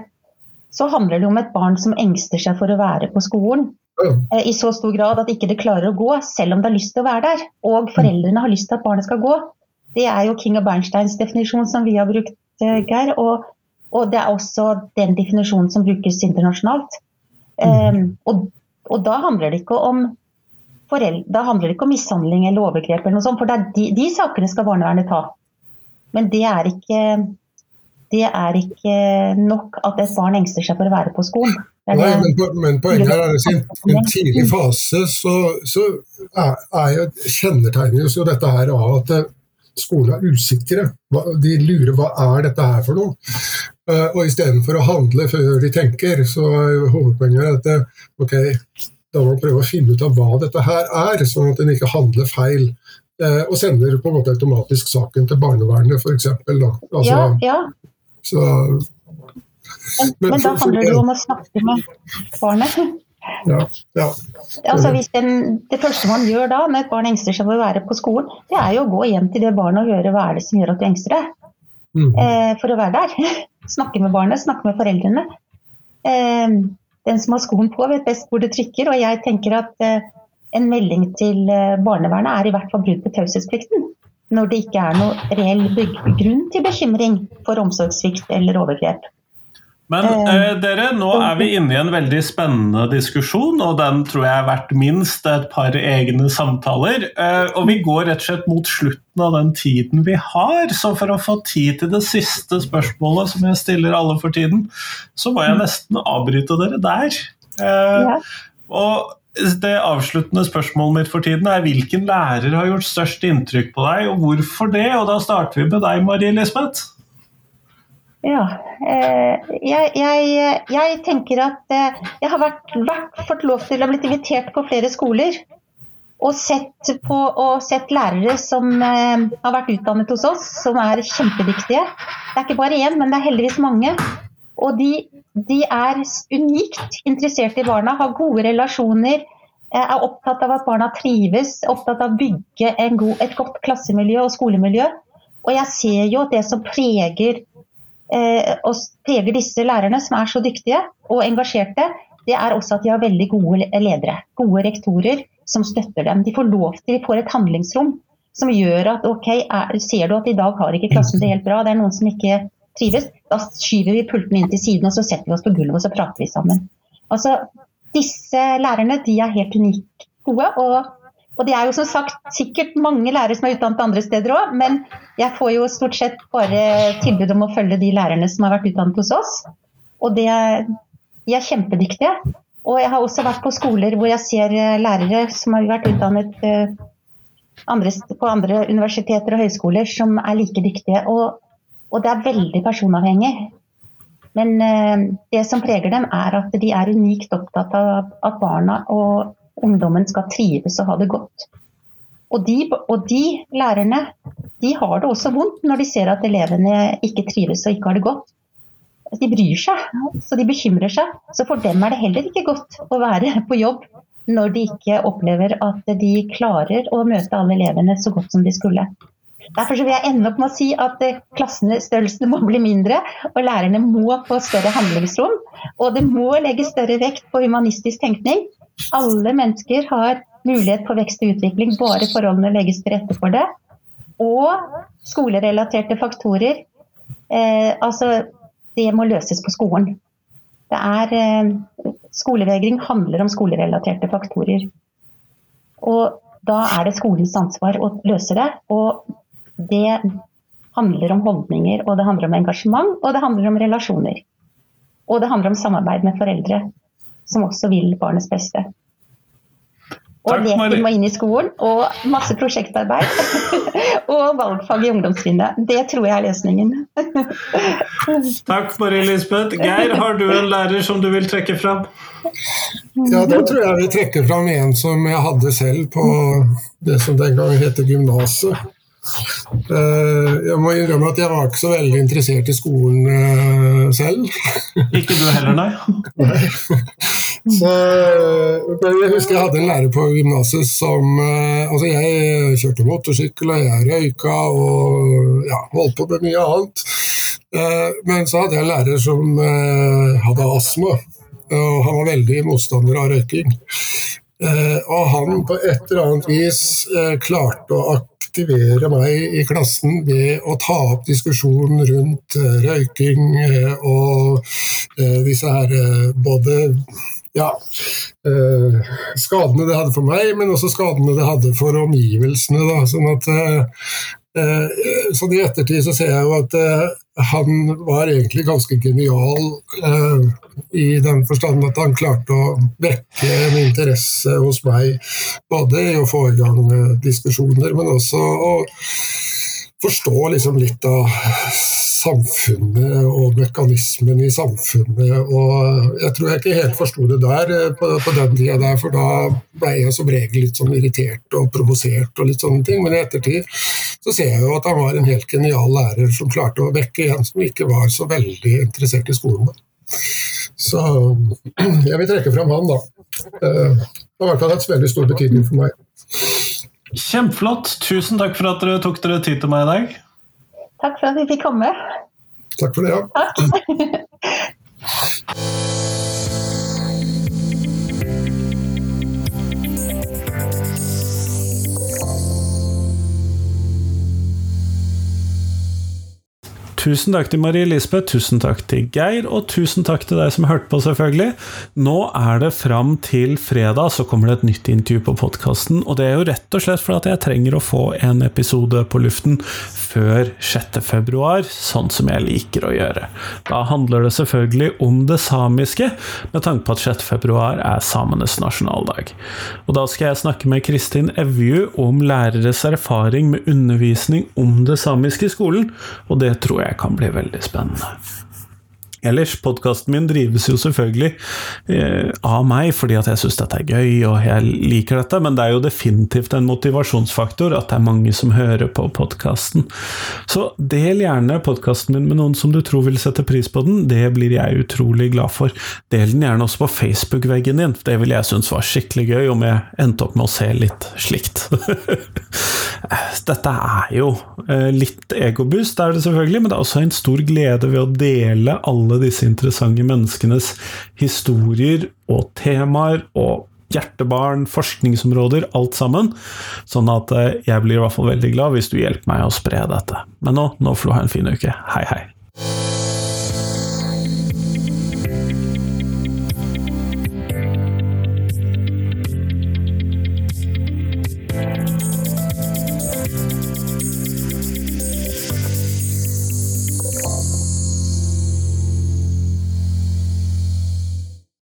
så handler det om et barn som engster seg for å være på skolen. Eh, I så stor grad at ikke det klarer å gå, selv om det har lyst til å være der. Og foreldrene har lyst til at barnet skal gå. Det er jo King og Bernsteins definisjon som vi har brukt, eh, Geir. Og, og det er også den definisjonen som brukes internasjonalt. Um, og, og, da handler det ikke om foreldre, da handler det ikke om mishandling eller overgrep, eller noe sånt, for de, de sakene skal barnevernet ta. Men det er ikke det er ikke nok at et barn engster seg for å være på skolen. Nei, men, men, poenget er at i en tidlig fase så, så er, er jo, jo dette her av at skolene skolen er usikre. De lurer hva er dette her for noe. Uh, og istedenfor å handle før de tenker, så er hovedpoenget at eh, ok, da må man prøve å finne ut av hva dette her er, sånn at en ikke handler feil. Og sender på en måte automatisk saken til barnevernet, f.eks. Altså, ja, ja. Så Men, Men men da handler det jo om å snakke med barnet. Ja, ja. Altså hvis den, det første man gjør da når et barn engster seg for å være på skolen, det er jo å gå hjem til det barnet og høre hva er det som gjør at du engster deg. Mm. Eh, for å være der. <laughs> snakke med barnet, snakke med foreldrene. Eh, den som har skoen på, vet best hvor det trykker. Og jeg tenker at eh, en melding til eh, barnevernet er i hvert fall brudd på taushetsplikten. Når det ikke er noen reell grunn til bekymring for omsorgssvikt eller overgrep. Men eh, dere, nå er vi inne i en veldig spennende diskusjon, og den tror jeg er verdt minst et par egne samtaler. Eh, og vi går rett og slett mot slutten av den tiden vi har, så for å få tid til det siste spørsmålet som jeg stiller alle for tiden, så må jeg nesten avbryte dere der. Eh, Ja. og det avsluttende spørsmålet mitt for tiden er hvilken lærer har gjort størst inntrykk på deg, og hvorfor det? Og da starter vi med deg, Marie Lisbeth. Ja. Eh, jeg, jeg, jeg tenker at eh, jeg har vært, vært, fått lov til å blitt invitert på flere skoler. Og sett, på, og sett lærere som eh, har vært utdannet hos oss, som er kjempedyktige. Det er ikke bare én, men det er heldigvis mange. Og de, de er unikt interessert i barna, har gode relasjoner, er opptatt av at barna trives, opptatt av å bygge god, et godt klassemiljø og skolemiljø. Og jeg ser jo at det som preger eh, oss preger disse lærerne, som er så dyktige og engasjerte, det er også at de har veldig gode ledere. Gode rektorer som støtter dem. De får lov til, de får et handlingsrom som gjør at ok, er, ser du at i dag har ikke klassen det helt bra, det er noen som ikke trives, da skyver vi pulten inn til siden og så setter vi oss på gulvet og så prater vi sammen. Altså, Disse lærerne de er helt unikt gode. og og det er jo som sagt sikkert mange lærere som er utdannet andre steder òg, men jeg får jo stort sett bare tilbud om å følge de lærerne som har vært utdannet hos oss. Og er, de er kjempedyktige. Og jeg har også vært på skoler hvor jeg ser eh, lærere som har vært utdannet eh, andre, på andre universiteter og høyskoler som er like dyktige. Og, og det er veldig personavhengig. Men eh, det som preger dem, er at de er unikt opptatt av at barna og ungdommen skal trives og ha det godt. Og de, og de lærerne de har det også vondt når de ser at elevene ikke trives og ikke har det godt. De bryr seg, så de bekymrer seg. Så for dem er det heller ikke godt å være på jobb når de ikke opplever at de klarer å møte alle elevene så godt som de skulle. Derfor vil jeg ende opp med å si at eh, klassene, må bli mindre, og lærerne må få større handlingsrom. Og det må legges større vekt på humanistisk tenkning. Alle mennesker har mulighet for vekst og utvikling, bare forholdene legges til rette for det. Og skolerelaterte faktorer. Eh, altså, det må løses på skolen. Det er, eh, skolevegring handler om skolerelaterte faktorer. Og da er det skolens ansvar å løse det. Og det handler om holdninger, og det handler om engasjement, og det handler om relasjoner. Og det handler om samarbeid med foreldre, som også vil barnets beste. Og Takk, leken må inn i skolen, og masse prosjektarbeid. <laughs> og valgfag i ungdomstrinnet. Det tror jeg er løsningen. <laughs> Takk, Marie Lisbeth. Geir, har du en lærer som du vil trekke fram? Ja, da tror jeg vi trekker fram en som jeg hadde selv på det som den gang heter gymnaset. Eh, Jeg må innrømme at jeg var ikke så veldig interessert i skolen eh, selv. Ikke du heller, nei? <laughs> Så jeg husker jeg hadde en lærer på gymnaset som eh, Altså, jeg kjørte motorsykkel, og jeg røyka og ja, holdt på med mye annet. Men så hadde jeg en lærer som hadde astma, og han var veldig motstander av røyking. Og han på et eller annet vis klarte å aktivere meg i klassen ved å ta opp diskusjonen rundt eh, røyking eh, og eh, disse her både ja, skadene det hadde for meg, men også skadene det hadde for omgivelsene. Da. Sånn at, sånn I ettertid så ser jeg jo at eh, han var egentlig ganske genial eh, i den forstand at han klarte å vekke en interesse hos meg, både i å få i gang eh, diskusjoner, men også å forstå liksom litt av samfunnet og mekanismen i samfunnet. Og jeg tror jeg ikke helt forsto det der eh, på, på den tida der, for da ble jeg som regel litt sånn irritert og provosert og litt sånne ting. Men i ettertid så ser jeg jo at han var en helt genial lærer som klarte å vekke en som ikke var så veldig interessert i skolen. Så <clears throat> jeg vil trekke fram han, da. Eh, det har i hvert fall hatt veldig stor betydning for meg. Kjempeflott. Tusen takk for at dere tok dere tid til meg i dag. Takk for at vi fikk komme. Takk for det. ja. Takk. <clears throat> Tusen takk til Marie Lisbeth, tusen takk til Geir, og tusen takk til deg som hørte på, selvfølgelig. Nå er det fram til fredag, så kommer det et nytt intervju på podkasten. Og det er jo rett og slett fordi jeg trenger å få en episode på luften før 6. februar, sånn som jeg liker å gjøre. Da handler det selvfølgelig om det samiske, med tanke på at 6. februar er samenes nasjonaldag. Og da skal jeg snakke med Kristin Evju om læreres erfaring med undervisning om det samiske i skolen, og det tror jeg kan bli veldig spennende. Ellers, podkasten min drives jo selvfølgelig eh, av meg, fordi at jeg syns dette er gøy og jeg liker dette, men det er jo definitivt en motivasjonsfaktor at det er mange som hører på podkasten. Så del gjerne podkasten min med noen som du tror vil sette pris på den, det blir jeg utrolig glad for. Del den gjerne også på Facebook-veggen din, det ville jeg synes var skikkelig gøy om jeg endte opp med å se litt slikt. <laughs> Dette er jo eh, litt egoboost, er det selvfølgelig, men det er også en stor glede ved å dele alle disse interessante menneskenes historier og temaer og hjertebarn, forskningsområder, alt sammen. Sånn at eh, jeg blir i hvert fall veldig glad hvis du hjelper meg å spre dette. Men nå, nå får du ha en fin uke. Hei, hei.